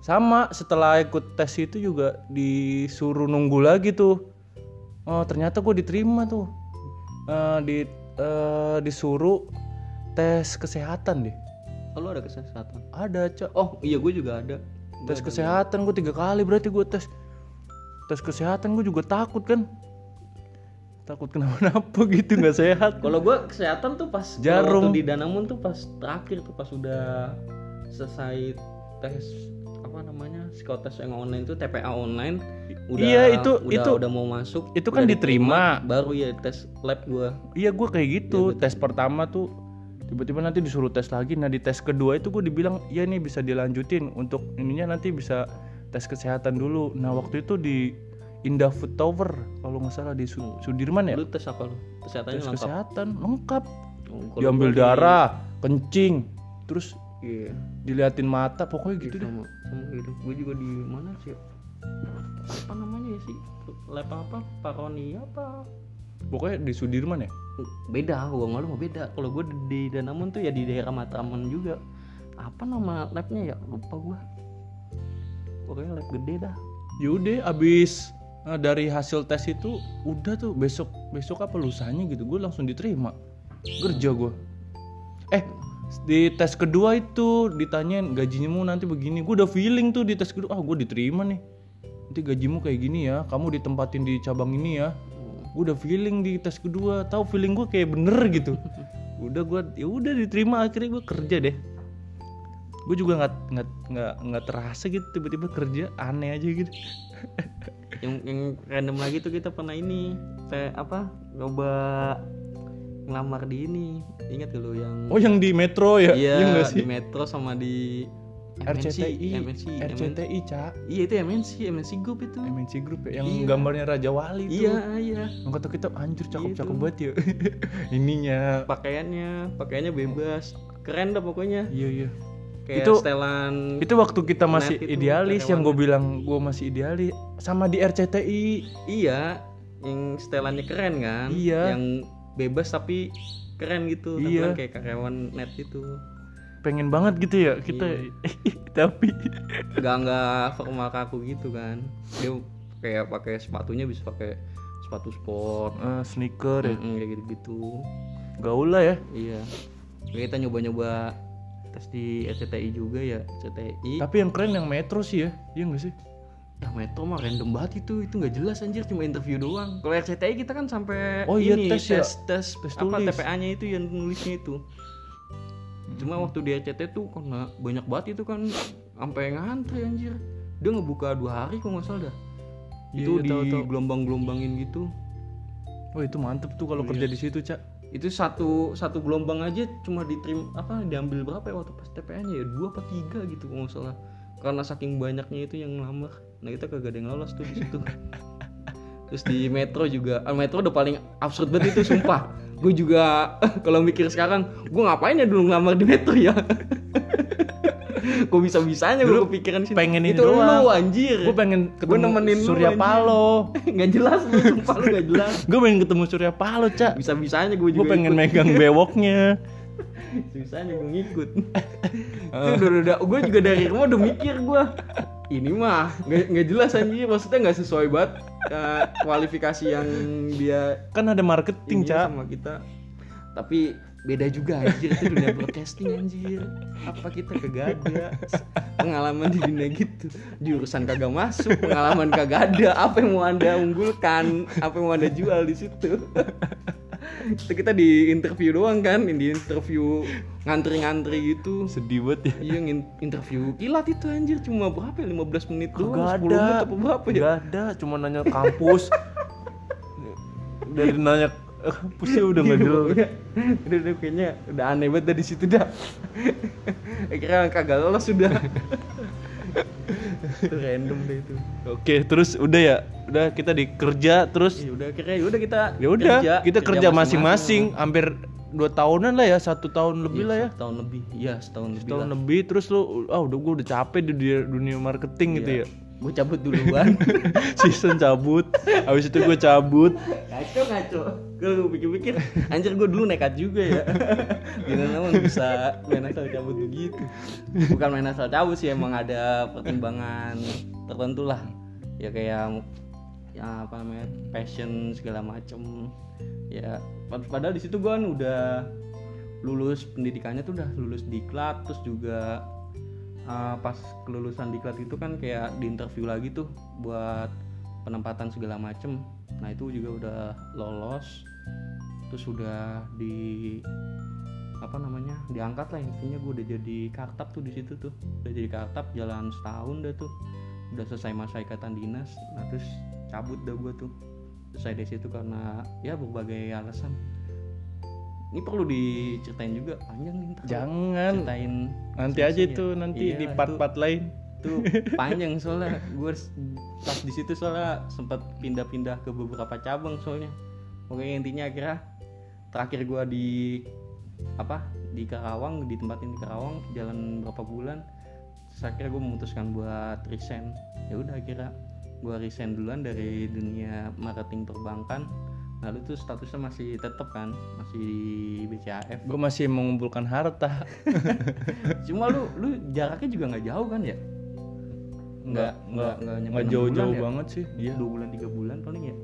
sama setelah ikut tes itu juga disuruh nunggu lagi tuh. Oh ternyata gue diterima tuh. Eh, di eh, disuruh tes kesehatan deh. Oh, lu ada kesehatan? Ada cak oh iya gue juga ada. Tes kesehatan gue tiga kali berarti gue tes. Tes kesehatan gue juga takut kan? Takut kenapa-napa gitu nggak sehat. Kalau gue kesehatan tuh pas Jarum. di Danamun tuh pas terakhir tuh pas udah selesai tes apa namanya? Psikotes yang online tuh TPA online. Udah Iya, itu- udah, itu- udah mau masuk itu kan diterima. baru ya tes lab gue iya gue kayak gitu. Iya, tes pertama tuh tiba-tiba nanti disuruh tes lagi. Nah di tes kedua itu gue dibilang ya nih bisa dilanjutin untuk ininya nanti bisa tes kesehatan dulu. Nah waktu itu di Indah Food Tower kalau nggak salah di Su- Sudirman ya? Lu tes apa lu? Kesehatannya tes lengkap? kesehatan lengkap. Oh, diambil darah kencing terus iya. Diliatin mata pokoknya gitu deh. sama sama gitu gue juga di mana sih? Apa namanya ya sih? Lab apa? Paroni apa? Pokoknya di Sudirman ya? Beda gua nggak mau beda. Kalau gue di Danamun tuh ya di daerah Matraman juga. Apa nama labnya ya? Lupa gua. Pokoknya lab gede dah. Yaudah abis eh, dari hasil tes itu udah tuh besok besok apa lusanya gitu. Gue langsung diterima. Kerja gue eh di tes kedua itu ditanyain gajimu nanti begini. Gue udah feeling tuh di tes kedua ah gue diterima nih. Nanti gajimu kayak gini ya kamu ditempatin di cabang ini ya. Gue udah feeling di tes kedua. Tahu feeling gue kayak bener gitu. Udah gue ya udah diterima akhirnya gue kerja deh. Gue juga nggak nggak nggak nggak terasa gitu tiba-tiba kerja aneh aja gitu. Yang yang random lagi tuh kita pernah ini teh apa coba ngelamar di ini. Ingat gak lu yang oh yang di metro ya? Iya nggak di metro sama di RCTI MNC, RCTI cak iya itu MNC MNC Group itu. MNC Group ya yang Iya. gambarnya Raja Wali tuh. Iya iya. Yang kata kita anjir cakep cakep Itu. banget ya. Ininya. Pakaiannya pakaiannya bebas. Keren dah pokoknya. Iya iya. Kayak Itu- setelan itu waktu kita masih itu, idealis yang gue bilang gue masih idealis sama di RCTI iya yang setelannya keren kan? Iya. yang bebas tapi keren gitu. Iya. kayak karyawan net itu. Pengen banget gitu ya kita tapi. Nggak nggak formal kaku gitu kan. Dia kayak pakai sepatunya bisa pakai sepatu sport. Eh, sneaker ya. Mm-mm, kayak gitu gitu gaul lah ya. Iya. Kita nyoba-nyoba tes di RCTI juga ya RCTI tapi yang keren yang metro sih ya iya gak sih Nah metro mah random banget itu itu nggak jelas anjir cuma interview doang. Kalau RCTI kita kan sampai Oh iya, ini tes ya. tes tes, Tes apa. TPA-nya itu yang nulisnya itu. Cuma waktu di RCTI tuh karena banyak banget itu kan sampai ngantri anjir. Dia ngebuka dua hari kok nggak salah dah. Iya, itu iya, di tahu, tahu. gelombang-gelombang gitu. oh itu mantep tuh kalau Iya. kerja di situ cak Itu satu satu gelombang aja cuma diterim apa diambil berapa ya waktu pas TPA-nya ya dua apa tiga gitu kalau nggak salah. Karena saking banyaknya itu yang ngelamar. Nah kita kagak ada yang lolos tuh di situ. Terus di metro juga, ah, metro udah paling absurd banget itu sumpah. Gue juga kalau mikir sekarang, gue ngapain ya dulu ngelamar di metro ya? Kok bisa bisanya gue kepikiran sih. pengen itu lu anjir. gue pengen Gua ketemu nemenin lu, Surya anjir. Palo nggak jelas lu, sumpah lu nggak jelas. gue pengen ketemu Surya Palo cak Bisa bisanya gue gue juga. pengen ikut. megang bewoknya Bisanya gue ngikut. Itu udah, udah, gue juga dari rumah udah mikir gue. Ini mah nggak jelas anjir, maksudnya nggak sesuai banget eh, kualifikasi yang dia kan ada marketing cak sama kita. Tapi beda juga anjir itu dunia broadcasting anjir. Apa kita kagak ada pengalaman di dunia gitu. Jurusan kagak masuk, pengalaman kagak ada. Apa yang mau anda unggulkan? Apa yang mau anda jual di situ? Itu kita di interview doang kan, di interview ngantri-ngantri gitu. sedih banget ya Iya interview kilat itu anjir cuma berapa ya 15 menit doang, Gak 10 ada menit apa berapa ya? Gak ada cuma nanya kampus dari nanya kampusnya udah nggak jelas Iya, udah, udah kayaknya udah aneh banget dari situ dah. Akhirnya kagak lolos sudah. Itu random deh itu. oke terus udah ya udah kita dikerja terus Ya udah ya udah kita ya udah kita kerja masing-masing hampir dua tahunan lah ya satu tahun lebih lah ya Iya, Setahun lebih. Iya, setahun lebih. tahun lah. lebih terus lu ah udah gue udah capek di dunia, marketing gitu Iya. ya gue cabut duluan. Season cabut. Habis itu gue cabut. Ngaco ngaco. Gue pikir-pikir anjir gue dulu nekat juga ya. Gimana namun bisa main asal cabut begitu? Bukan main asal cabut sih emang ada pertimbangan tertentu lah. Ya kayak ya apa namanya passion segala macem. Ya pad- padahal di situ gue kan udah lulus pendidikannya tuh udah lulus diklat terus juga uh, pas kelulusan diklat itu kan kayak di interview lagi tuh buat penempatan segala macem. Nah itu juga udah lolos. Terus udah di apa namanya diangkat lah intinya. Gue udah jadi kartap tuh di situ tuh. Udah jadi kartap jalan setahun dah tuh. Udah selesai masa ikatan dinas. Nah terus cabut dah gue tuh. Selesai dari situ karena ya berbagai alasan ini perlu diceritain juga panjang nih ntar jangan. ceritain. Nanti aja ya. itu nanti Iya, di part-part lain. itu panjang soalnya. Gue pas di situ soalnya sempat pindah-pindah ke beberapa cabang soalnya. Oke intinya akhirnya terakhir gue di apa di Karawang ditempatin di Karawang jalan berapa bulan. Terus akhirnya gue memutuskan buat resign. Ya udah akhirnya gue resign duluan dari dunia marketing perbankan lalu tuh statusnya masih tetap kan masih di BCAF gue masih mengumpulkan harta. Cuma lu lu jaraknya juga nggak jauh kan ya? Nggak nggak nggak jauh-jauh ya? banget sih iya. Dua bulan tiga bulan paling ya?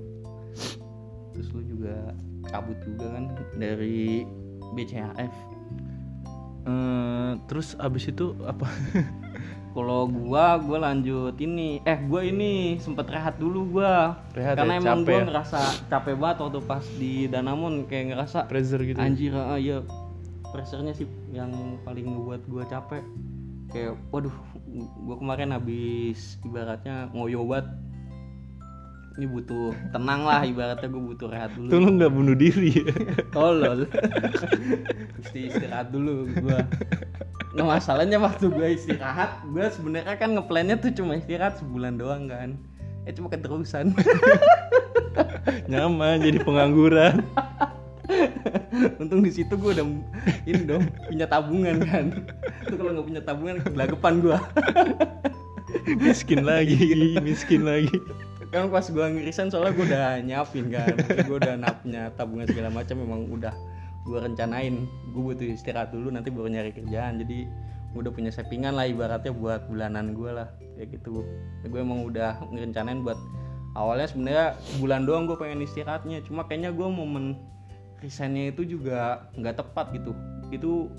Terus lu juga cabut juga kan dari BCAF Eh, terus abis itu apa kalau gua gua lanjut ini. Eh gua ini sempet rehat dulu gua. Rehat karena ya, emang capek gua ya? ngerasa capek banget waktu pas di Danamon kayak ngerasa pressure gitu anjir ah, iya. Pressernya sih yang paling ngebuat gua capek. Kayak waduh gua kemarin habis ibaratnya ngoyo banget ini butuh tenang lah ibaratnya gua butuh rehat dulu. Tuh lu nggak bunuh diri ya? tolol. Mesti istirahat dulu gua. Nah masalahnya waktu gua istirahat gua sebenarnya kan ngeplannya tuh cuma istirahat sebulan doang kan. Eh cuma keterusan. Nyaman jadi pengangguran. Untung di situ gua udah ini dong punya tabungan kan. Tuh kalau nggak punya tabungan gelagapan gua. Miskin lagi miskin lagi kan pas gua ngirisan soalnya gua udah nyiapin kan. Gua udah napnya tabungan segala macam memang udah gua rencanain. Gua butuh istirahat dulu nanti baru nyari kerjaan. Jadi gua udah punya sampingan lah ibaratnya buat bulanan gua lah. Kayak gitu. Gue emang udah ngerencanain buat awalnya sebenarnya sebulan doang gue pengen istirahatnya. Cuma kayaknya gua momen resignnya itu juga nggak tepat gitu. Itu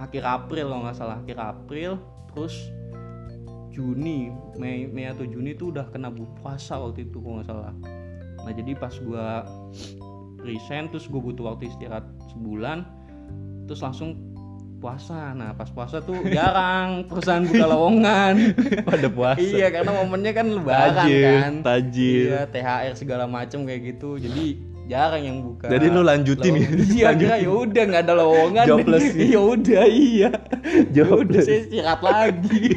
akhir April kalau nggak salah. Akhir April terus Juni Mei Mei atau Juni itu udah kena puasa waktu itu kalau nggak salah. Nah jadi pas gua resign terus gue butuh waktu istirahat sebulan terus langsung puasa. Nah pas puasa tuh jarang perusahaan buka lowongan. Pada puasa. Iya karena momennya kan lebaran Tajil, kan. tajil. iya THR segala macem kayak gitu. Jadi jarang yang buka. Jadi lu lanjutin ya? iya kira ya udah nggak ada lowongan. Jobless ya? ya udah iya. Ya udah Jobless. saya istirahat lagi.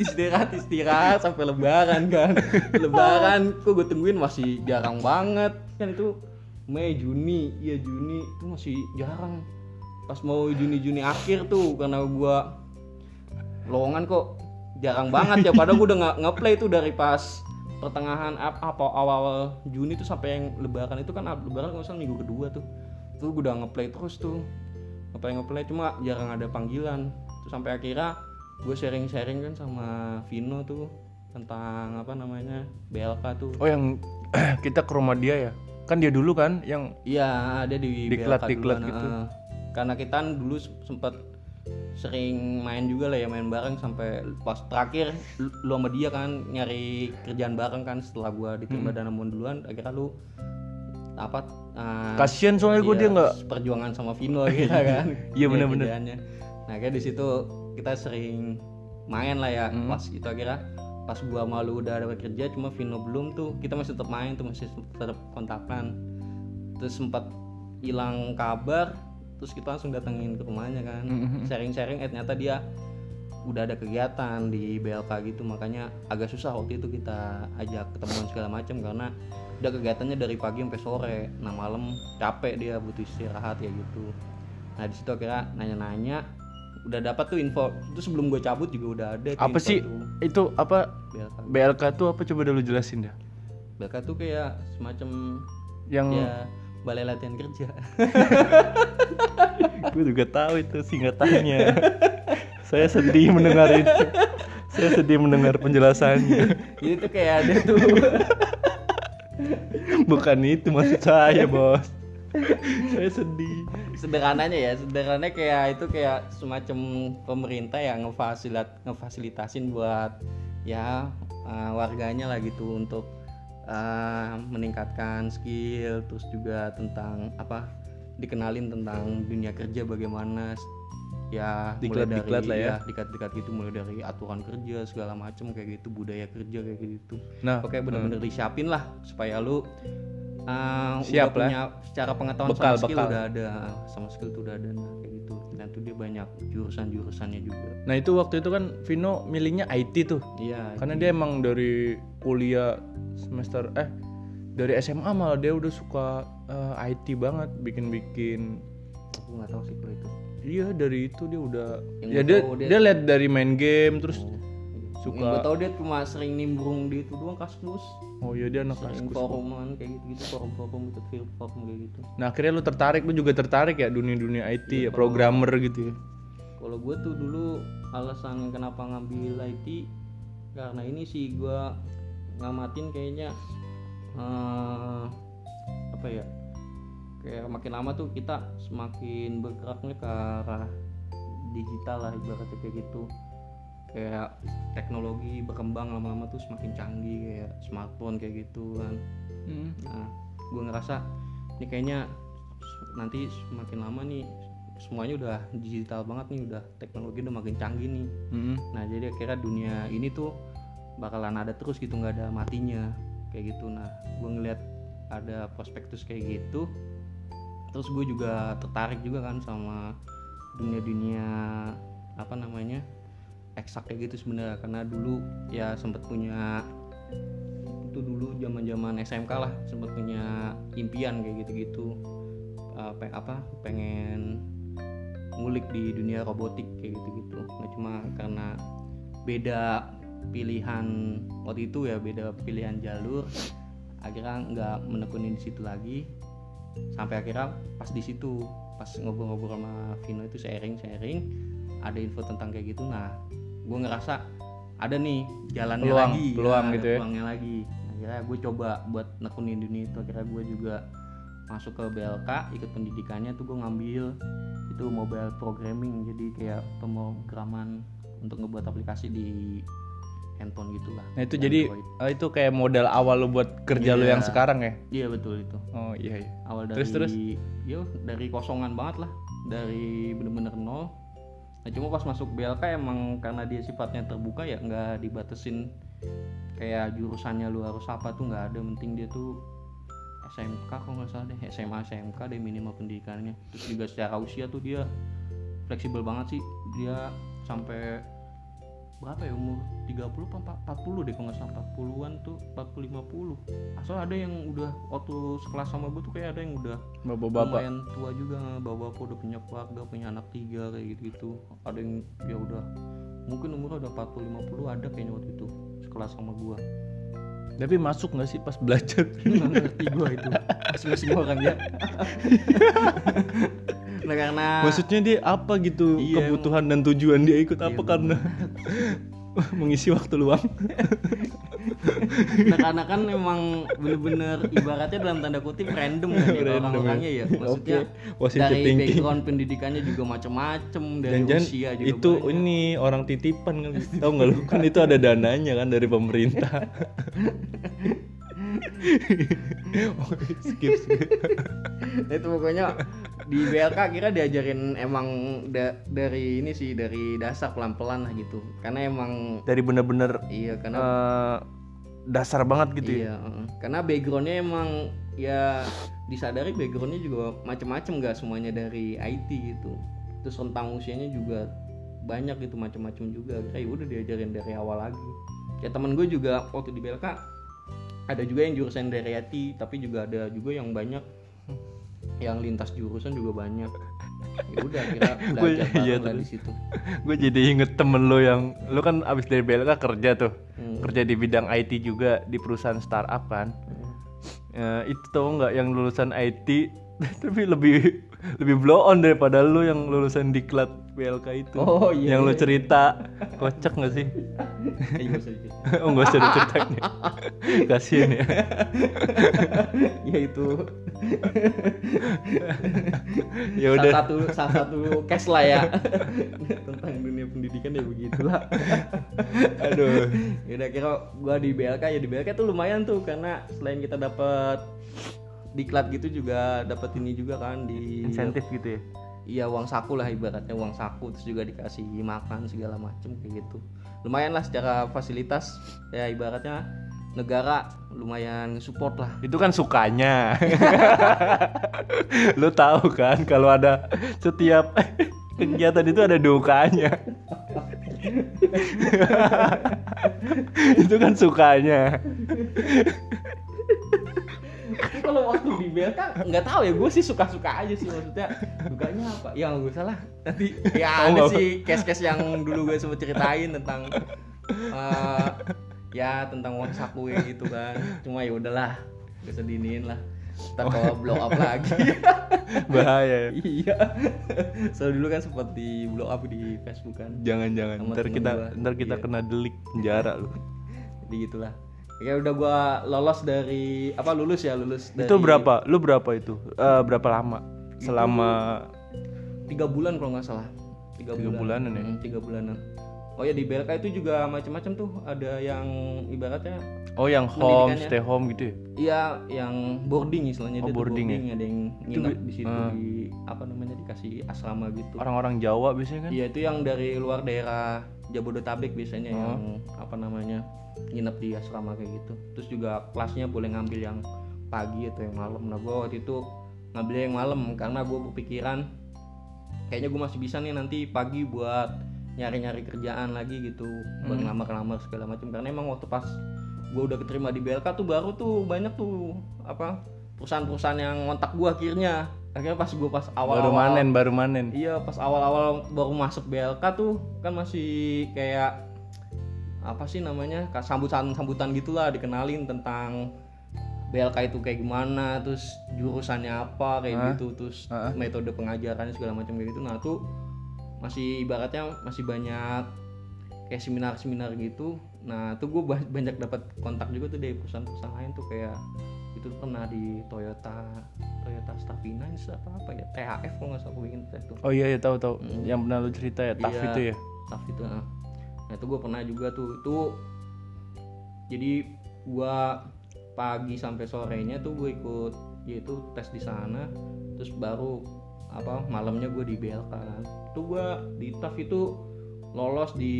Istirahat istirahat sampai lebaran kan. Lebaran kok gue tungguin masih jarang banget. Kan itu Mei Juni. Iya Juni. Itu masih jarang. Pas mau Juni Juni akhir tuh karena gua lowongan kok jarang banget ya. Padahal gue udah nggak ngeplay tuh dari pas pertengahan ap- apa awal Juni tuh sampai yang lebaran itu kan lebaran kalau salah minggu kedua tuh. Tuh gue udah ngeplay terus tuh. Ngeplay ngeplay cuma jarang ada panggilan. Terus sampai akhirnya gue sharing sharing kan sama Vino tuh tentang apa namanya BLK tuh. Oh yang kita ke rumah dia ya? Kan dia dulu kan yang Iya, ada di Diklat- BLK diklat duluan, gitu. Karena kita kan dulu sempet sering main juga lah ya main bareng sampai pas terakhir lu, lu sama dia kan nyari kerjaan bareng kan setelah gua diterima Danamon duluan akhirnya lu apa eh, kasian soalnya gue iya, dia nggak perjuangan sama Vino gitu kan Iya, bener-bener. kerjaannya. nah kayak di situ kita sering main lah ya Hmm. pas itu akhirnya pas gua malu udah dapat kerja cuma Vino belum tuh kita masih tetap main tuh masih tetap kontakan terus sempat hilang kabar terus kita langsung datengin ke rumahnya kan. Mhm. sharing-sharing eh ternyata dia udah ada kegiatan di BLK gitu. Makanya agak susah waktu itu kita ajak ketemuan segala macam karena udah kegiatannya dari pagi sampai sore. Nah malam capek dia butuh istirahat ya gitu. Nah di situ akhirnya nanya-nanya udah dapat tuh info. Itu sebelum gue cabut juga udah ada apa sih tuh. itu apa? BLK BLK tuh apa? Coba dulu jelasin dah. BLK tuh kayak semacam yang ya balai latihan kerja. Gue juga tahu itu singkatannya. Saya sedih mendengar itu. Saya sedih mendengar penjelasannya. Jadi tuh kayak ada tuh. Bukan itu maksud saya bos. Saya sedih. Sederhananya ya sederhananya kayak itu kayak semacam pemerintah yang ngefasilit ngefasilitasin buat ya uh, warganya lah gitu untuk uh, meningkatkan skill terus juga tentang apa dikenalin tentang dunia kerja bagaimana ya mulai Diklat-diklat dari lah ya. dikat-dikat gitu mulai dari aturan kerja segala macam kayak gitu budaya kerja kayak gitu nah Oke bener-bener disiapin lah supaya lu uh, Siap udah punya secara pengetahuan Bekal, sama skill bekal. udah ada sama skill tuh udah ada nah kayak gitu dan tuh dia banyak jurusan-jurusannya juga. Nah itu waktu itu kan Vino milihnya IT tuh. Iya karena dia emang dari kuliah semester eh dari SMA malah dia udah suka eh, IT banget bikin-bikin. Aku nggak tahu sih kalau itu. Iya dari itu dia udah Yang ya dia dia- dia lihat dari main game terus suka suka gue tau dia cuma sering nimbrung di itu doang kaskus. Oh iya dia anak sering kaskus foruman kayak gitu gitu forum forum ikut field forum kayak gitu. Nah akhirnya lu tertarik lu juga tertarik ya dunia dunia IT Iya, ya programmer gitu ya? Kalau gue tuh dulu alasan kenapa ngambil IT karena ini sih gue ngamatin kayaknya eh, apa ya kayak makin lama tuh kita semakin bergeraknya ke arah digital lah ibaratnya kayak gitu kayak teknologi berkembang lama-lama tuh semakin canggih kayak smartphone kayak gitu kan Hmm. Nah, gue ngerasa ini kayaknya nanti semakin lama nih semuanya udah digital banget nih, udah teknologi udah makin canggih nih. Mm-mm. Nah, jadi akhirnya dunia ini tuh bakalan ada terus gitu nggak ada matinya kayak gitu. Nah, gue ngeliat ada prospektus kayak gitu, terus gue juga tertarik juga kan sama dunia-dunia apa namanya eksak kayak gitu sebenarnya. Karena dulu ya sempet punya itu dulu zaman zaman SMK lah sempet punya impian kayak gitu-gitu. Eh, pe- apa pengen ngulik di dunia robotik kayak gitu-gitu. Nggak cuma karena beda pilihan waktu itu ya beda pilihan jalur akhirnya nggak menekuni di situ lagi. Sampai akhirnya pas di situ pas ngobrol-ngobrol sama Vino itu sharing sharing ada info tentang kayak gitu. Nah gue ngerasa ada nih jalannya Peluang, lagi peluang ada gitu ya. peluangnya lagi akhirnya gue coba buat nekunin dunia itu akhirnya gue juga masuk ke BLK ikut pendidikannya tuh gue ngambil itu mobile programming jadi kayak pemrograman untuk ngebuat aplikasi di handphone gitulah Nah itu di jadi Android. ah, itu kayak modal awal lu buat kerja lu Iya. yang sekarang ya? iya betul itu Oh iya iya. awal dari Terus, terus? yo dari kosongan banget lah dari bener-bener nol nah cuma pas masuk BLK emang karena dia sifatnya terbuka ya nggak dibatesin kayak jurusannya lu harus apa tuh nggak ada. Penting dia tuh SMK kalau nggak salah deh. SMA SMK deh minimal pendidikannya. Terus juga secara usia tuh dia fleksibel banget sih. Dia sampai berapa ya umur 30 apa 40 deh kalau nggak salah 40-an tuh 40 50 asal ada yang udah waktu sekelas sama gue tuh kayak ada yang udah Bapak-bapak. lumayan tua juga bapak-bapak udah punya keluarga punya anak tiga kayak gitu gitu ada yang ya udah mungkin umurnya udah 40 50 ada kayaknya waktu itu sekelas sama gua. Tapi masuk nggak sih pas belajar? nggak ngerti gua itu. Masing-masing orang ya nah karena Maksudnya dia apa gitu Iya, kebutuhan dan tujuan dia ikut apa Iya, karena mengisi waktu luang? nah karena kan memang bener-bener ibaratnya dalam tanda kutip random kan ya orang-orangnya ya maksudnya Oke, positive dari thinking. background pendidikannya juga macem-macem dari Jangan-jangan usia juga itu banyak. ini orang titipan kan tahu nggak lu kan itu ada dananya kan dari pemerintah oh, skip skip. Itu pokoknya di BLK kira diajarin emang da- dari ini sih dari dasar pelan-pelan lah gitu. Karena emang dari bener-bener iya karena eh, dasar banget gitu ya? Iya heeh. karena backgroundnya emang ya disadari backgroundnya juga macem-macem nggak semuanya dari IT gitu. Terus rentang usianya juga banyak gitu macem-macem juga. Kayak udah diajarin dari awal lagi. Kayak temen gue juga waktu di BLK ada juga yang jurusan dari IT tapi juga ada juga yang banyak. Yang lintas jurusan juga banyak. Ya udah kira belajar iya, di situ. Gue jadi inget temen lo yang lo kan abis dari BLK kerja tuh. Hmm. kerja di bidang IT juga di perusahaan startup kan. Ya, itu tau nggak yang lulusan IT tapi lebih lebih blow on daripada lo yang lulusan diklat BLK itu. Oh, iya, yang lo iya. cerita. Kocak nggak sih? Eh, nggak usah oh nggak usah diceritain kasian ya. Ya itu. Ya salah udah. satu salah satu case lah ya. Tentang dunia pendidikan ya begitulah. Aduh. Ya udah kira gua di BLK ya di BLK tuh lumayan tuh karena selain kita dapat diklat gitu juga dapat ini juga kan di insentif gitu ya? Iya uang saku lah ibaratnya uang saku terus juga dikasih makan segala macem kayak gitu. Lumayan lah secara fasilitas ya ibaratnya negara lumayan support lah. Itu kan sukanya. Lu tahu kan kalau ada setiap kegiatan itu ada dukanya. Itu kan sukanya Tapi kalau waktu di BLK nggak tahu ya gue sih suka-suka aja sih maksudnya dukanya apa? Ya nggak usah lah nanti ya Oh, ada sih case-case yang dulu gue sempet ceritain tentang eh, ya tentang uang saku ya gitu kan. Cuma ya udahlah gak usah diinin lah. Ntar kalau blow up lagi. Bahaya ya. iya. Soalnya dulu kan sempat di blow up di Facebook kan. Jangan-jangan. Ntar kita gua. ntar kita Iya. kena delik penjara lu. Jadi gitulah ya udah gua lolos dari apa lulus ya lulus dari itu berapa? Lu berapa itu? Eh, berapa lama? Selama tiga bulan kalau nggak salah. Tiga, Tiga bulan. bulanan ya? Hmm, tiga bulanan oh ya di BLK itu juga macam-macam tuh. Ada yang ibaratnya oh yang home stay home gitu ya? Iya yang boarding istilahnya Oh, tuh boarding ya? ada yang nginep di situ ah. di apa namanya dikasih asrama gitu. Orang-orang Jawa biasanya kan? Iya itu yang dari luar daerah Jabodetabek biasanya Oh. yang apa namanya nginep di asrama kayak gitu. Terus juga kelasnya boleh ngambil yang pagi atau yang malam. Nah gue waktu itu ngambil yang malam karena gue berpikiran kayaknya gue masih bisa nih nanti pagi buat nyari-nyari kerjaan lagi gitu buat Hmm. ngelamar-ngelamar segala macam karena emang waktu pas gue udah keterima di BLK tuh baru tuh banyak tuh apa perusahaan-perusahaan yang ngontak gue akhirnya akhirnya pas gue pas baru awal-awal manen baru manen Iya pas awal-awal baru masuk BLK tuh kan masih kayak apa sih namanya sambutan sambutan gitulah dikenalin tentang BLK itu kayak gimana terus jurusannya apa kayak Hah? gitu terus Hah? metode pengajarannya segala macam kayak gitu nah tuh masih ibaratnya masih banyak kayak seminar-seminar gitu. Nah tuh gue banyak dapat kontak juga tuh dari perusahaan-perusahaan lain tuh kayak itu pernah di Toyota Toyota Star Finance apa apa ya? THF kalau nggak salah gue ingin itu oh iya ya tahu tahu. Hmm. yang pernah lu cerita ya TAF Iya. itu ya? Staff itu nah, nah itu gue pernah juga tuh itu jadi gua pagi sampai sorenya tuh gue ikut yaitu tes di sana terus baru apa malamnya gue di BLK kan tuh gue di TAF itu lolos di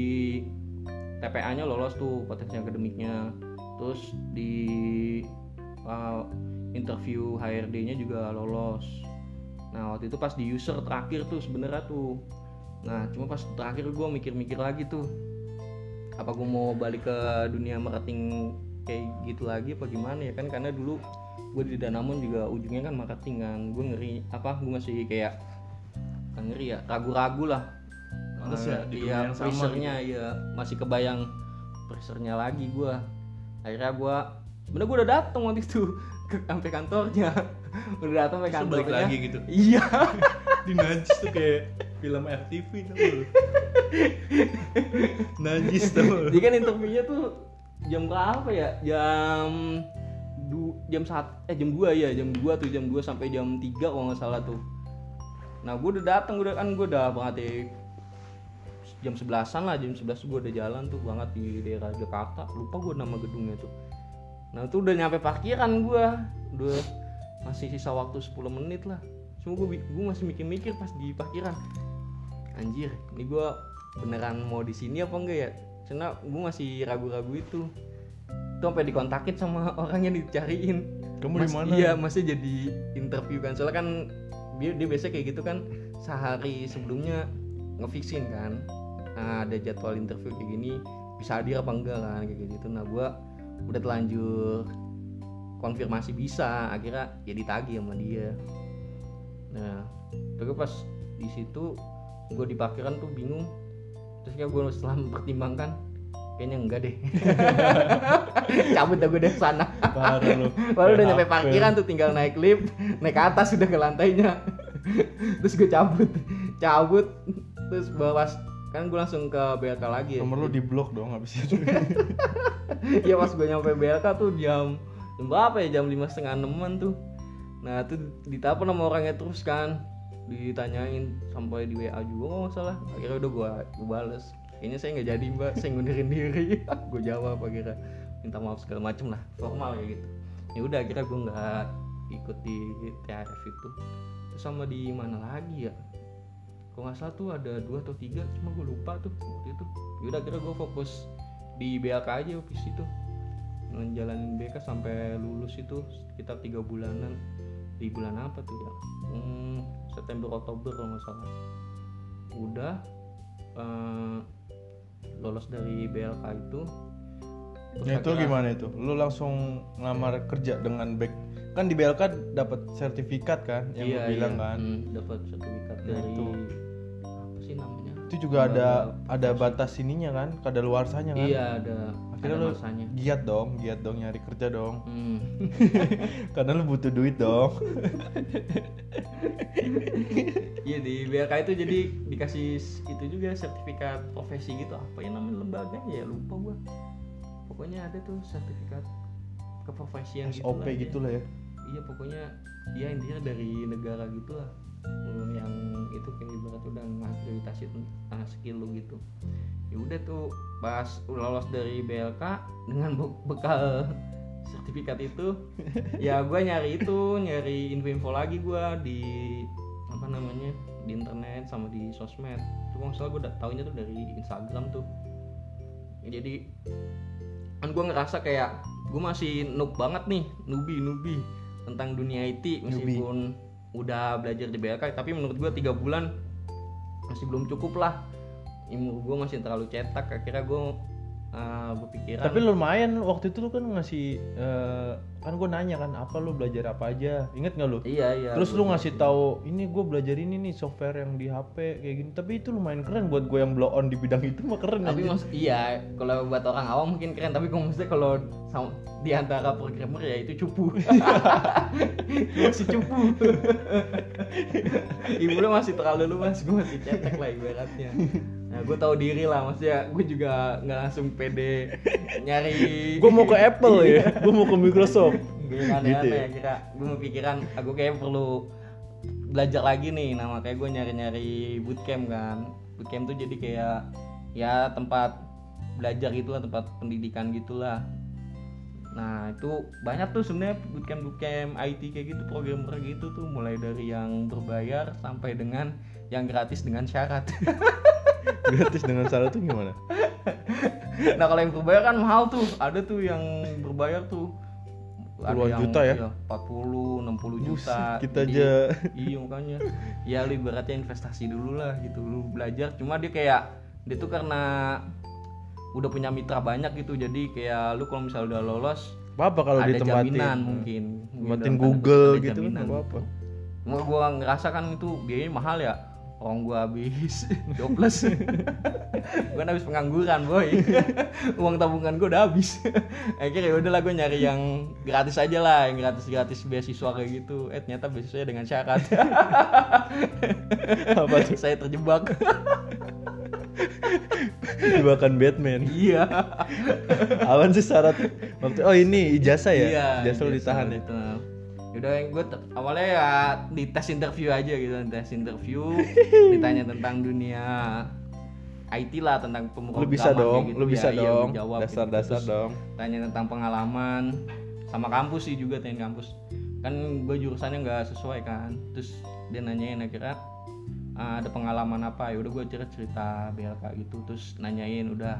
TPA nya lolos tuh potensi akademiknya. Terus di uh, interview HRD nya juga lolos. Nah waktu itu pas di user terakhir tuh sebenarnya tuh. Nah, cuma pas terakhir gue mikir-mikir lagi tuh, apa gue mau balik ke dunia marketing kayak gitu lagi apa gimana ya kan? Karena dulu gue di Danamon juga ujungnya kan marketing kan. Gue ngeri apa gue masih kayak bukan ngeri ya ragu-ragu lah. Males ya, di dunia iya yang pressure-nya ya masih kebayang pressure-nya lagi gue akhirnya gue sebenarnya gue udah datang waktu itu ke sampai kantornya. Udah datang sampai Terus balik kantornya. lagi gitu? iya. Di najis tuh kayak film FTV lu. Najis lu. Jadi kan interviewnya tuh jam berapa ya? Jam du, jam saat eh jam 2 ya, jam 2 tuh jam 2 sampai jam 3 kalau nggak salah tuh. Nah, gue udah datang udah kan gue udah banget ya jam 11-an lah, jam 11 gue udah jalan tuh banget di daerah Jakarta. Lupa gue nama gedungnya tuh. Nah, itu udah nyampe parkiran gue. Udah masih sisa waktu 10 menit lah. Cuma gue gue masih mikir-mikir pas di parkiran. Anjir, ini gue beneran mau di sini apa enggak ya? Karena gue masih ragu-ragu itu. Itu sampai dikontakin sama orang yang dicariin. Kamu di mana? Iya, masih jadi interview kan. Soalnya kan dia dia biasa kayak gitu kan sehari sebelumnya ngefixin kan. Nah, ada jadwal interview kayak gini bisa hadir apa enggak kan kayak gitu. Nah, gua udah telanjur konfirmasi bisa akhirnya ya ditagih sama dia nah terus pas di situ gue di parkiran tuh bingung terus kayak gue setelah mempertimbangkan kayaknya enggak deh. Cabut dah gue dari sana. Baru udah nyampe parkiran tuh tinggal naik lift naik ke atas udah ke lantainya. Terus gue cabut cabut terus bawa kan gue langsung ke BLK lagi ya. Nomor lu di blok dong habis itu. ya pas gue nyampe BLK tuh jam jam berapa ya? Jam lima setengah enaman tuh. Nah tuh ditelepon sama orangnya terus kan. Ditanyain sampai di WA juga nggak masalah akhirnya udah gue gue bales kayaknya saya nggak jadi mbak. Saya ngundurin diri. Gue jawab akhirnya minta maaf segala macem lah. Formal kayak gitu. Ya udah akhirnya gue nggak ikut di THF itu. Terus sama di mana lagi ya? Kalau nggak salah tuh ada dua atau tiga cuma gue lupa tuh waktu itu. Yaudah akhirnya gue fokus di BLK aja office itu. Menjalanin BK sampai lulus itu sekitar tiga bulanan. Di bulan apa tuh ya? Hmm, September Oktober kalau nggak salah. Udah eh, lolos dari BLK itu Ya itu gimana itu? Lu langsung ngelamar kerja dengan back kan di BLK dapat sertifikat kan yang iya, lu bilang iya. kan. Hmm, dapat sertifikat Nah, dari itu. apa sih namanya Itu juga ada ada batas ininya kan, kadaluarsanya kan. iya ada Akhirnya lu masanya giat dong, giat dong nyari kerja dong. Hmm. Karena lu butuh duit dong. Iya di BLK itu jadi dikasih itu juga sertifikat profesi gitu apa ya namanya lembaganya ya lupa gua. Pokoknya ada tuh sertifikat keprofesian gitu SOP lah dia. gitu lah ya. Iya pokoknya ya intinya dari negara gitu lah Hmm, yang itu kayak ibarat udah ngakreditasi tentang skill lu gitu. Ya udah tuh pas lolos dari BLK dengan be- bekal sertifikat itu ya gue nyari itu nyari info-info lagi gue di apa namanya di internet sama di sosmed. Nggak salah gue taunya tuh dari Instagram tuh. Jadi kan gue ngerasa kayak gue masih noob banget nih nubi nubi tentang dunia IT meskipun udah belajar di BLK tapi menurut gue tiga bulan masih belum cukup lah. Ilmu gue masih terlalu cetak akhirnya gue uh, berpikiran. Tapi lumayan waktu itu lu kan ngasih eh, kan gue nanya kan apa lu belajar apa aja? Inget nggak lu? Iya iya terus lu ngasih tahu ini gue belajar ini nih software yang di HP kayak gini. Tapi itu lumayan keren buat gue yang blow on di bidang itu mah keren tapi mas iya kalau buat orang awam mungkin keren tapi kalau maksudnya kalau sama- di antara programmer ya itu cupu. Masih cupu. Ibu lu masih terlalu luas gue masih cetek lah ibaratnya nah gue tahu diri lah maksudnya gue juga nggak langsung pede nyari gue mau ke Apple ya? Gue mau ke Microsoft. Gue Gitu aneh-aneh ya? kira. Gue mau pikiran aku kayak perlu belajar lagi nih. Nah makanya gue nyari-nyari bootcamp kan. Bootcamp tuh jadi kayak ya tempat belajar gitulah tempat pendidikan gitulah nah itu banyak tuh sebenarnya bootcamp bootcamp IT kayak gitu programmer gitu tuh mulai dari yang berbayar sampai dengan yang gratis dengan syarat gratis dengan syarat tuh gimana? Nah kalau yang berbayar kan mahal tuh. Ada tuh yang berbayar tuh. Puluhan juta ya? iya, 40 60 juta Buset, kita Jadi, aja. iya makanya. Ya lu ibaratnya investasi dulu lah gitu. Lu belajar. Cuma dia kayak dia tuh karena udah punya mitra banyak gitu. Jadi kayak lu kalau misalnya udah lolos apa kalau ada ditempatin jaminan mungkin. Tempatin Google ada gitu jaminan. apa apa gua ngerasa kan itu biayanya mahal ya orang gua habis. Jobless. Kan habis pengangguran boy. Uang tabungan gua udah habis. Akhirnya ya udahlah gua nyari yang gratis aja lah yang gratis gratis beasiswa kayak gitu. Eh ternyata beasiswanya dengan syarat. Apa tuh? Saya terjebak. Jebakan Batman. Iya. Awan sih syarat? Waktu oh ini ijazah ya? Iya ijazah biasa ditahan ya Yaudah yang gue awalnya ya di tes interview aja gitu tes interview ditanya tentang dunia IT lah tentang pemrograman lu bisa dong gitu lu ya. bisa Iya, dong. gua jawab gitu. dasar-dasar Terus dong. tanya tentang pengalaman sama kampus sih juga tanya kampus. Kan gue jurusannya nggak sesuai kan. Terus dia nanyain akhirnya "Ah, ada pengalaman apa? Ya udah gue cerita cerita BLK gitu terus nanyain udah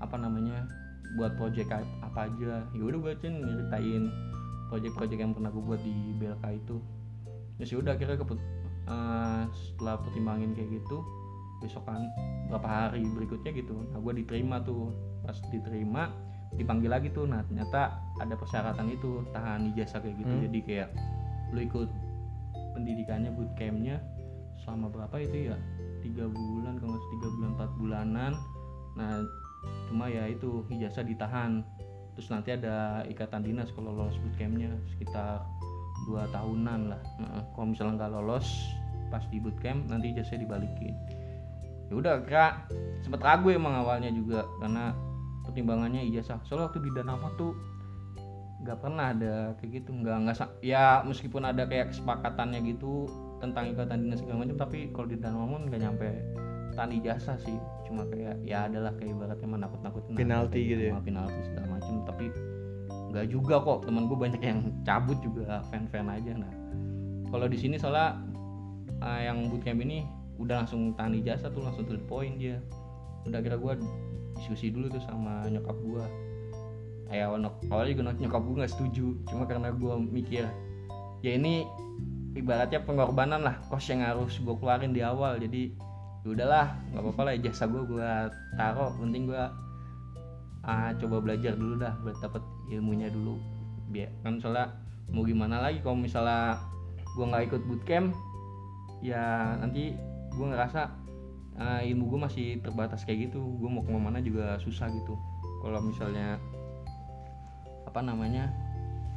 apa namanya buat project apa aja? Ya udah gue ceritain project-project yang pernah gue buat di BLK itu. Ya sih udah akhirnya keput eh, setelah pertimbangin kayak gitu besokan berapa hari berikutnya gitu. Nah gue diterima tuh. Pas diterima dipanggil lagi tuh. Nah ternyata ada persyaratan itu tahan ijazah kayak gitu. Hmm. jadi kayak lu ikut pendidikannya bootcampnya selama berapa itu ya? Tiga bulan kalau nggak tiga bulan empat bulanan. Nah cuma ya itu ijazah ditahan terus nanti ada ikatan dinas kalau lolos bootcampnya sekitar dua tahunan lah. Kalau misalnya nggak lolos pas di bootcamp nanti ijazah dibalikin. Ya udah kira sempet ragu emang awalnya juga karena pertimbangannya ijazah. Soalnya waktu di Danama tuh nggak pernah ada kayak gitu. Nggak nggak ya meskipun ada kayak kesepakatannya gitu tentang ikatan dinas segala macam tapi kalau di Danama nggak nyampe tahan ijazah sih. Cuma kayak ya adalah kayak ibaratnya menakut nakutin Penalti gitu ya? penalti segala nggak juga kok temen gue banyak yang cabut juga fan fan aja. Nah kalau di sini soalnya uh, yang bootcamp ini udah langsung tahan ijazah tuh langsung to the point dia. Udah kira gue diskusi dulu tuh sama nyokap gue ya awal awalnya juga nyokap gue nggak setuju cuma karena gue mikir ya ini ibaratnya pengorbanan lah kos yang harus gue keluarin di awal. Jadi ya udahlah nggak apa-apa lah jasa gue gue taruh. Penting gue ah, coba belajar dulu dah buat dapet ilmunya dulu. Biar kan soalnya mau gimana lagi kalau misalnya gue nggak ikut bootcamp ya nanti gue ngerasa ah, ilmu gue masih terbatas kayak gitu. Gue mau ke mana juga susah gitu. Kalau misalnya apa namanya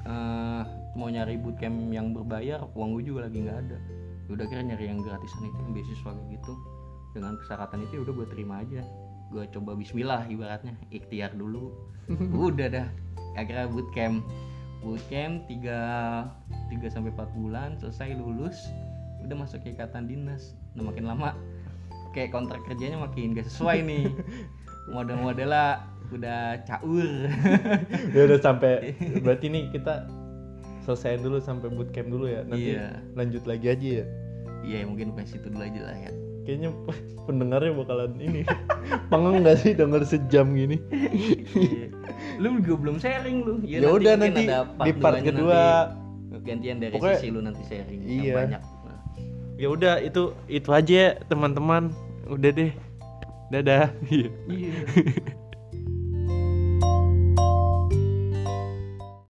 eh, mau nyari bootcamp yang berbayar uang gue juga lagi nggak ada. Ya udah kira nyari yang gratisan itu yang beasiswa kayak gitu. Dengan persyaratan itu ya udah gue terima aja gue coba Bismillah ibaratnya ikhtiar dulu. Udah dah akhirnya bootcamp. Bootcamp 3 3 sampai 4 bulan selesai lulus. Udah masuk ke ikatan dinas nah makin lama. Kayak kontrak kerjanya makin gak sesuai nih. Model-modelnya udah caur. Ya udah sampai berarti nih kita selesai dulu sampai bootcamp dulu ya. Nanti Iya. lanjut lagi aja ya? Iya mungkin pas itu dulu aja lah ya kayaknya pendengarnya bakalan ini. Pengeng gak sih denger sejam gini? Iya. lu juga belum sharing lu. Ya udah, mungkin nanti ada di part kedua. nanti. Gantian dari Pokoknya- sisi lu nanti sharing Iya. yang banyak. Nah, ya udah itu itu aja ya teman-teman. Udah deh. Dadah. Iya